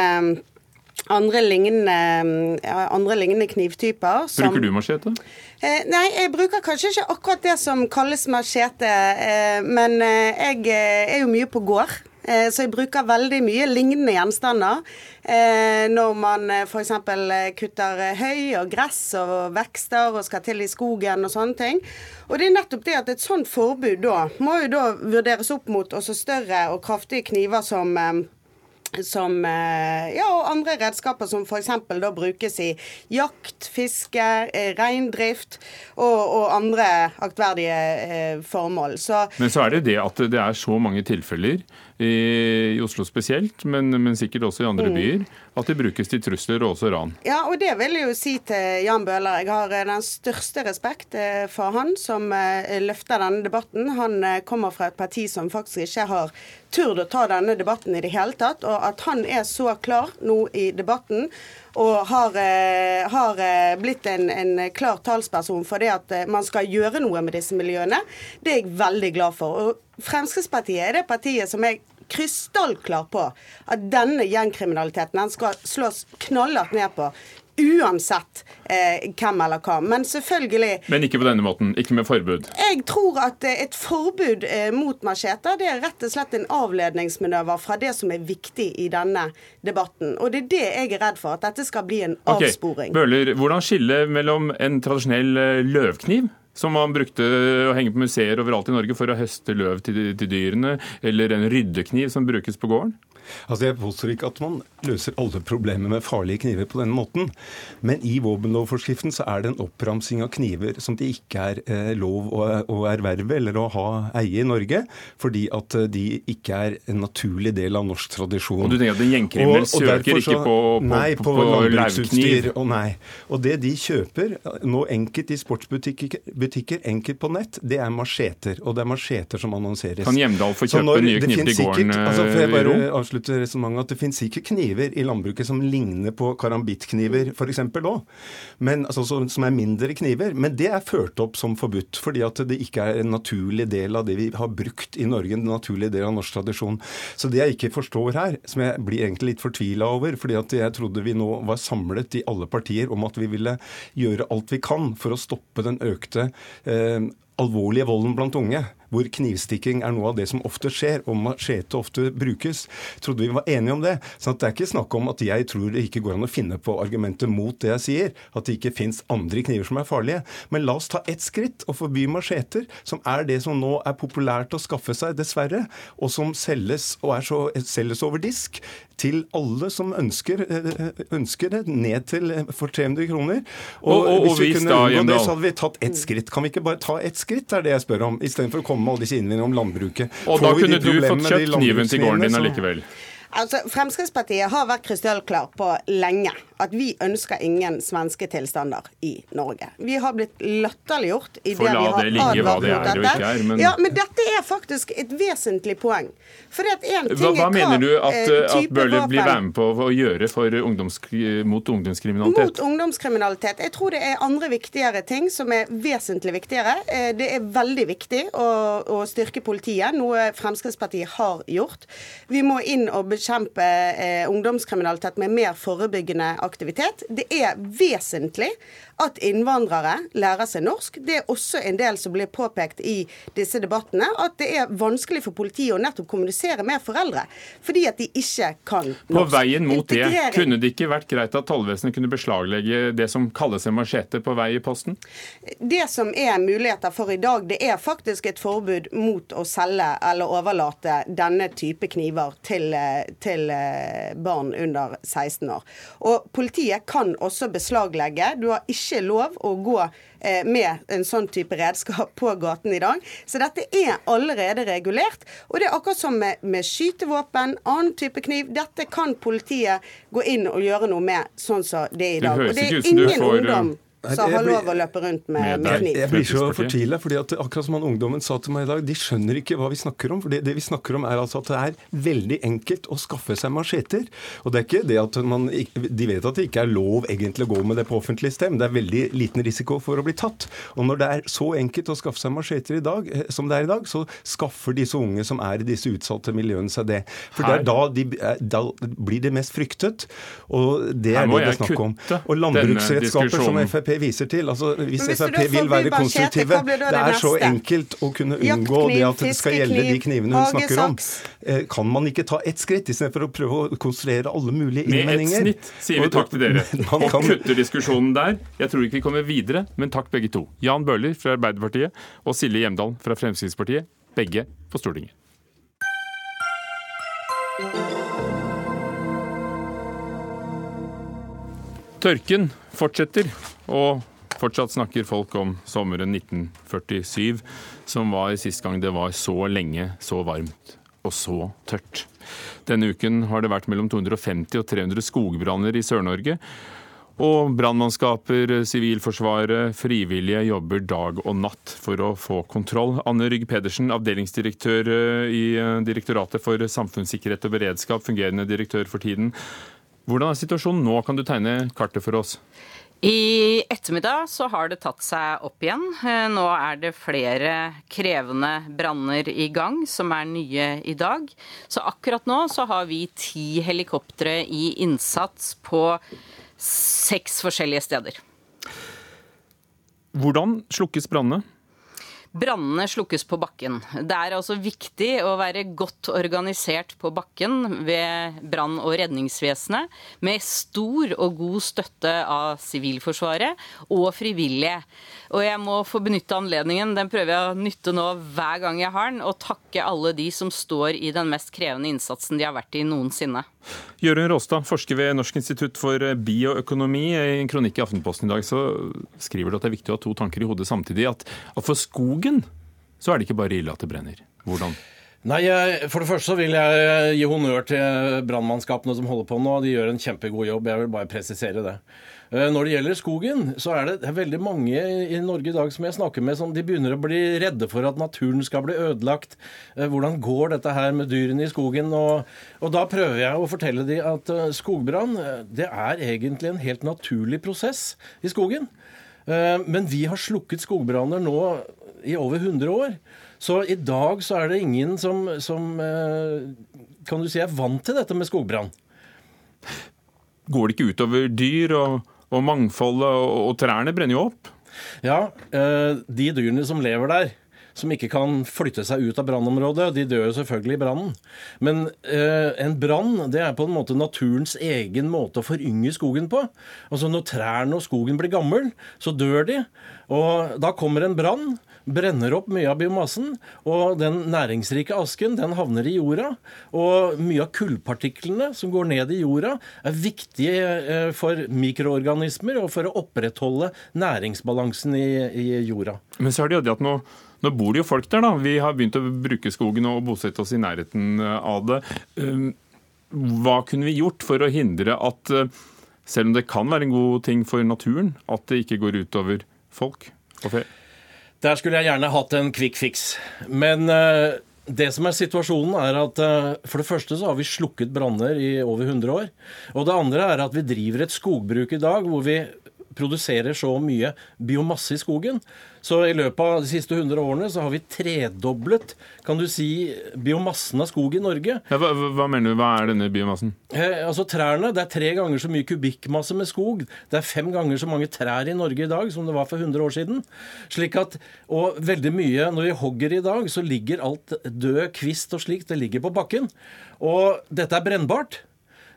andre, lignende, andre, lignende, knivtyper. Som, Bruker du machete? Eh, nei, jeg bruker kanskje ikke akkurat det som kalles machete, eh, men eh, jeg er jo mye på gård. Eh, så jeg bruker veldig mye lignende gjenstander eh, når man eh, f.eks. kutter høy og gress og vekster og skal til i skogen og sånne ting. Og det er nettopp det at et sånt forbud da må jo da vurderes opp mot også større og kraftige kniver som som, ja, og andre redskaper som f.eks. da brukes i jakt, fiske, reindrift og, og andre aktverdige formål. Så, Men så er det det at det er så mange tilfeller i Oslo spesielt, men, men sikkert også i andre mm. byer, at de brukes til trusler og også ran. Ja, og det vil jeg jo si til Jan Bøhler. Jeg har eh, den største respekt eh, for han som eh, løfter denne debatten. Han kommer fra et parti som faktisk ikke har turt å ta denne debatten i det hele tatt. Og at han er så klar nå i debatten og har, har blitt en, en, klar talsperson for det at man skal gjøre noe med disse miljøene. Det er jeg veldig glad for. Og Fremskrittspartiet er det partiet som er krystallklar på at denne gjengkriminaliteten den skal slås knallhardt ned på uansett eh, hvem eller hva. Men selvfølgelig Men ikke på denne måten? Ikke med forbud? Jeg tror at eh, et forbud eh, mot machete det er rett og slett en avledningsmanøver fra det som er viktig i denne debatten. Og det er det jeg er redd for, at dette skal bli en okay. avsporing. Bøhler, hvordan skille mellom en tradisjonell eh, løvkniv som man brukte å henge på museer overalt i Norge for å høste løv til, til dyrene, eller en ryddekniv som brukes på gården? Altså Jeg påstår ikke at man løser alle problemer med farlige kniver på denne måten. Men i våpenlovforskriften så er det en oppramsing av kniver som det ikke er eh, lov å, å, erverve eller å ha eie i Norge, fordi at eh, de ikke er en naturlig del av norsk tradisjon. Og du tenker at en gjengkriminell søker ikke på, på, nei, på, på, på landbruksutstyr? Og nei. Og det de kjøper nå enkelt i sportsbutikker, butikker, enkelt på nett, det er macheter. Og det er macheter som annonseres. Kan Hjemdal få kjøpe nye kniver i gården altså, for jeg bare avslutter resonnementet at det finnes sikkert kniver i landbruket som ligner på karambittkniver f.eks. òg, altså, som er mindre kniver. Men det er ført opp som forbudt, fordi at det ikke er en naturlig del av det vi har brukt i Norge, en naturlig del av norsk tradisjon. Så det jeg ikke forstår her, som jeg blir egentlig litt fortvila over, fordi at jeg trodde vi nå var samlet i alle partier om at vi ville gjøre alt vi kan for å stoppe den økte eh, alvorlige volden blant unge hvor knivstikking er noe av det som ofte skjer, og machete ofte brukes. Trodde vi var enige om det. Så det er ikke snakk om at jeg tror det ikke går an å finne på argumenter mot det jeg sier, at det ikke fins andre kniver som er farlige. Men la oss ta ett skritt og forby macheter, som er det som nå er populært å skaffe seg, dessverre, og som selges, og er så, selges over disk til alle som ønsker, eh, ønsker det, ned til eh, for 300 kroner. Og, og, og hvis vi kunne unngå det, så hadde vi tatt ett skritt. Kan vi ikke bare ta ett skritt, er det jeg spør om, istedenfor å komme med alle disse innvendingene om landbruket. Og Får da kunne du fått kjøpt kniven til gården din allikevel? Altså, Fremskrittspartiet har vært krystallklar på lenge at vi ønsker ingen svenske tilstander i Norge. Vi har blitt latterliggjort i det vi har advart mot dette. Er, men... Ja, men dette er faktisk et vesentlig poeng. hva, hva mener du at, eh, at Bøhler blir være med på å gjøre ungdoms, mot ungdomskriminalitet? Mot ungdomskriminalitet. Jeg tror det er andre viktigere ting som er vesentlig viktigere. Eh, det er veldig viktig å, å styrke politiet, noe Fremskrittspartiet har gjort. Vi må inn og bekjempe eh, ungdomskriminalitet med mer forebyggende aktivitet. Det er vesentlig at innvandrere lærer seg norsk. Det er også en del som blir påpekt i disse debattene, at det er vanskelig for politiet å nettopp kommunisere med foreldre fordi at de ikke kan norsk. På veien mot det, kunne det ikke vært greit at tollvesenet kunne beslaglegge det som kalles en machete på vei i posten? Det som er muligheter for i dag, det er faktisk et forbud mot å selge eller overlate denne type kniver til, til eh, barn under 16 år. Og Politiet kan også beslaglegge. Du har ikke ikke lov å gå eh, med en sånn type redskap på gaten i dag. Så dette er allerede regulert. Og det er akkurat som med, med skytevåpen, annen type kniv. Dette kan politiet gå inn og gjøre noe med, sånn som det er i dag. Og det er ingen får, ungdom så har lov å løpe rundt med, med kniv. Jeg blir så fortvila, fordi at akkurat som han ungdommen sa til meg i dag, de skjønner ikke hva vi snakker om. For det, det vi snakker om er altså at det er veldig enkelt å skaffe seg macheter. Og det er ikke det at man De vet at det ikke er lov egentlig å gå med det på offentlig sted, men det er veldig liten risiko for å bli tatt. Og når det er så enkelt å skaffe seg macheter i dag, eh, som det er i dag, så skaffer disse unge som er i disse utsatte miljøene seg det. For det er da, de, da blir det mest fryktet. Og det er det det er snakk om. Og landbruksredskaper som Frp viser til. Altså, hvis Frp vil være konstruktive Det er så enkelt å kunne unngå det at det skal gjelde de knivene hun snakker om. Eh, kan man ikke ta ett skritt, istedenfor å prøve å konstruere alle mulige innvendinger? Med ett snitt sier vi takk til dere. Og kutter diskusjonen der. Jeg tror ikke vi kommer videre, men takk begge to. Jan Bøhler fra Arbeiderpartiet og Silje Hjemdal fra Fremskrittspartiet, begge på Stortinget. Tørken fortsetter, og fortsatt snakker folk om sommeren 1947, som var sist gang det var så lenge, så varmt og så tørt. Denne uken har det vært mellom 250 og 300 skogbranner i Sør-Norge. Og brannmannskaper, Sivilforsvaret, frivillige jobber dag og natt for å få kontroll. Anne Rygg Pedersen, avdelingsdirektør i Direktoratet for samfunnssikkerhet og beredskap, fungerende direktør for tiden. Hvordan er situasjonen nå? Kan du tegne kartet for oss? I ettermiddag så har det tatt seg opp igjen. Eh, nå er det flere krevende branner i gang, som er nye i dag. Så akkurat nå så har vi ti helikoptre i innsats på seks forskjellige steder. Hvordan slukkes brannene? Brannene slukkes på bakken. Det er altså viktig å være godt organisert på bakken ved brann- og redningsvesenet, med stor og god støtte av Sivilforsvaret og frivillige. Og jeg må få benytte anledningen, den prøver jeg å nytte nå hver gang jeg har den, og takke alle de som står i den mest krevende innsatsen de har vært i noensinne. Jørund Råstad, forsker ved Norsk institutt for bioøkonomi. I en kronikk i Aftenposten i dag så skriver du at det er viktig å ha to tanker i hodet samtidig. At, for skogen så er det ikke bare ille at det brenner. Hvordan? Nei, For det første så vil jeg gi honnør til brannmannskapene som holder på nå. De gjør en kjempegod jobb. Jeg vil bare presisere det. Eh, når det gjelder skogen, så er det veldig mange i Norge i dag som jeg snakker med, som de begynner å bli redde for at naturen skal bli ødelagt. Eh, hvordan går dette her med dyrene i skogen? Og, og da prøver jeg å fortelle dem at eh, skogbrann det er egentlig en helt naturlig prosess i skogen. Men vi har slukket skogbranner nå i over 100 år. Så i dag så er det ingen som, som kan du si, er vant til dette med skogbrann. Går det ikke utover dyr og og mangfoldet og, og trærne brenner jo opp. Ja, eh, de dyrene som lever der, som ikke kan flytte seg ut av brannområdet, de dør jo selvfølgelig i brannen. Men eh, en brann det er på en måte naturens egen måte å forynge skogen på. Altså Når trærne og skogen blir gammel, så dør de. Og da kommer en brann brenner opp mye av biomassen, og den næringsrike asken den havner i jorda. Og mye av kullpartiklene som går ned i jorda, er viktige eh, for mikroorganismer og for å opprettholde næringsbalansen i, i jorda. Men så er det jo det at nå nå bor det jo folk der, da. Vi har begynt å bruke skogen og bosette oss i nærheten eh, av det. Um, hva kunne vi gjort for å hindre at, eh, selv om det kan være en god ting for naturen, at det ikke går utover folk og fe? Der skulle jeg gjerne hatt en quick fix. Men uh, det som er situasjonen, er at uh, for det første så har vi slukket branner i over 100 år. Og det andre er at vi driver et skogbruk i dag hvor vi produserer så mye biomasse i skogen. Så i løpet av de siste 100 årene så har vi tredoblet kan du si, biomassen av skog i Norge. Ja, hva, hva, mener du? Hva er denne biomassen? Eh, altså Trærne. Det er tre ganger så mye kubikkmasse med skog. Det er fem ganger så mange trær i Norge i dag som det var for 100 år siden. Slik at, Og veldig mye Når vi hogger i dag, så ligger alt død kvist og slikt, det ligger på bakken. Og dette er brennbart.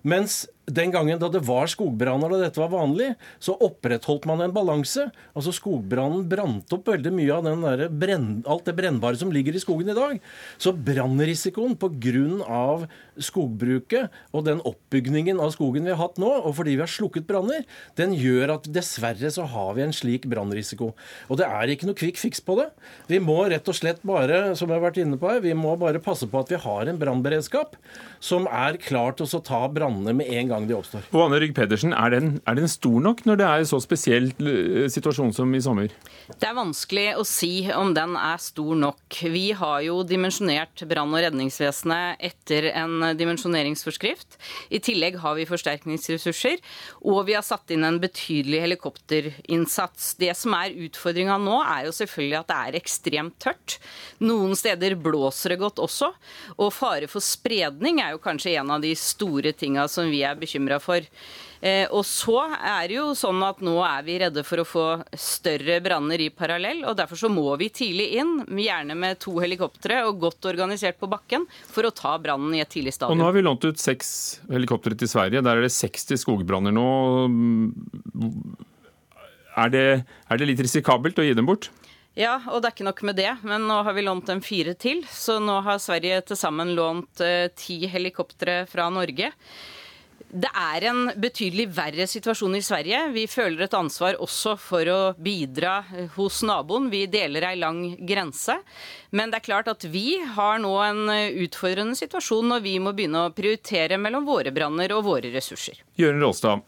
Mens den gangen da det var skogbranner og dette var vanlig, så opprettholdt man en balanse. Altså Skogbrannen brant opp veldig mye av brenn, alt det brennbare som ligger i skogen i dag. Så brannrisikoen pga. skogbruket og den oppbygningen av skogen vi har hatt nå, og fordi vi har slukket branner, den gjør at dessverre så har vi en slik brannrisiko. Og det er ikke noe kvikk fiks på det. Vi må rett og slett bare, som jeg har vært inne på her, vi må bare passe på at vi har en brannberedskap som er klar til å ta brannene med en gang gang de oppstår. Og Anne Rygg Pedersen, er den, er den stor nok når det er en så spesiell eh, situasjon som i sommer? Det er vanskelig å si om den er stor nok. Vi har jo dimensjonert brann- og redningsvesenet etter en dimensjoneringsforskrift. I tillegg har vi forsterkningsressurser, og vi har satt inn en betydelig helikopterinnsats. Det som er utfordringa nå, er jo selvfølgelig at det er ekstremt tørt. Noen steder blåser det godt også, og fare for spredning er jo kanskje en av de store tinga som vi er bekymret bekymra for. Eh, og så er det jo sånn at nå er vi redde for å få større branner i parallell. og Derfor så må vi tidlig inn, gjerne med to helikoptre og godt organisert på bakken, for å ta brannen i et tidlig stadium. Og Nå har vi lånt ut seks helikoptre til Sverige. Der er det 60 skogbranner nå. Er det, er det litt risikabelt å gi dem bort? Ja, og det er ikke nok med det, men nå har vi lånt dem fire til. Så nå har Sverige til sammen lånt eh, ti helikoptre fra Norge. Det er en betydelig verre situasjon i Sverige. Vi føler et ansvar også for å bidra hos naboen. Vi deler ei lang grense. Men det er klart at vi har nå en utfordrende situasjon når vi må begynne å prioritere mellom våre branner og våre ressurser. Jørgen Råstad,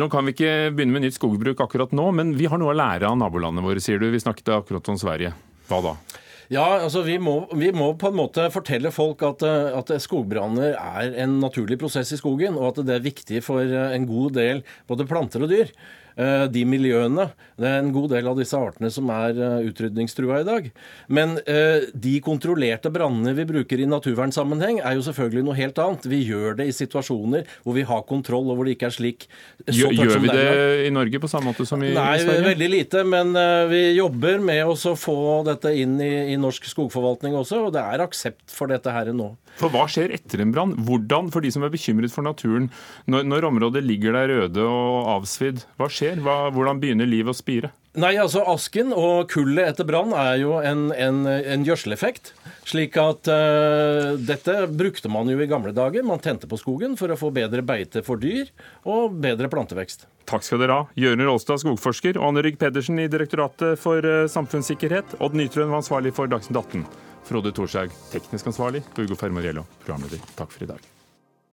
nå kan vi ikke begynne med nytt skogbruk akkurat nå, men vi har noe å lære av nabolandene våre, sier du. Vi snakket akkurat om Sverige. Hva da? Ja, altså vi må, vi må, på en måte fortelle folk at, eh, at skogbranner er en naturlig prosess i skogen, og at det er viktig for eh, en god del både planter og dyr. Eh, de miljøene. Det er en god del av disse artene som er eh, utrydningstrua i dag. Men eh, de kontrollerte brannene vi bruker i naturvernsammenheng, er jo selvfølgelig noe helt annet. Vi gjør det i situasjoner hvor vi har kontroll, og hvor det ikke er slik. Gjør, gjør vi det i Norge på samme måte som i, Nei, i Sverige? Nei, veldig lite. Men vi jobber med å få dette inn i, i norsk skogforvaltning også, og det er aksept for dette her nå. For hva skjer etter en brann? Hvordan, for de som er bekymret for naturen, når, når området ligger der røde og avsvidd, hva skjer? Hva, hvordan begynner livet å spire? Nei, altså Asken og kullet etter brann er jo en, en, en gjødseleffekt. Slik at uh, dette brukte man jo i gamle dager. Man tente på skogen for å få bedre beite for dyr og bedre plantevekst. Takk skal dere ha. Jørund Rolstad, skogforsker, og Anne Rygg Pedersen i Direktoratet for uh, samfunnssikkerhet. Odd Nytrøen var ansvarlig for Dagsnytt 18. Frode Thorshaug, teknisk ansvarlig. Ugo Fermariello, programleder. Takk for i dag.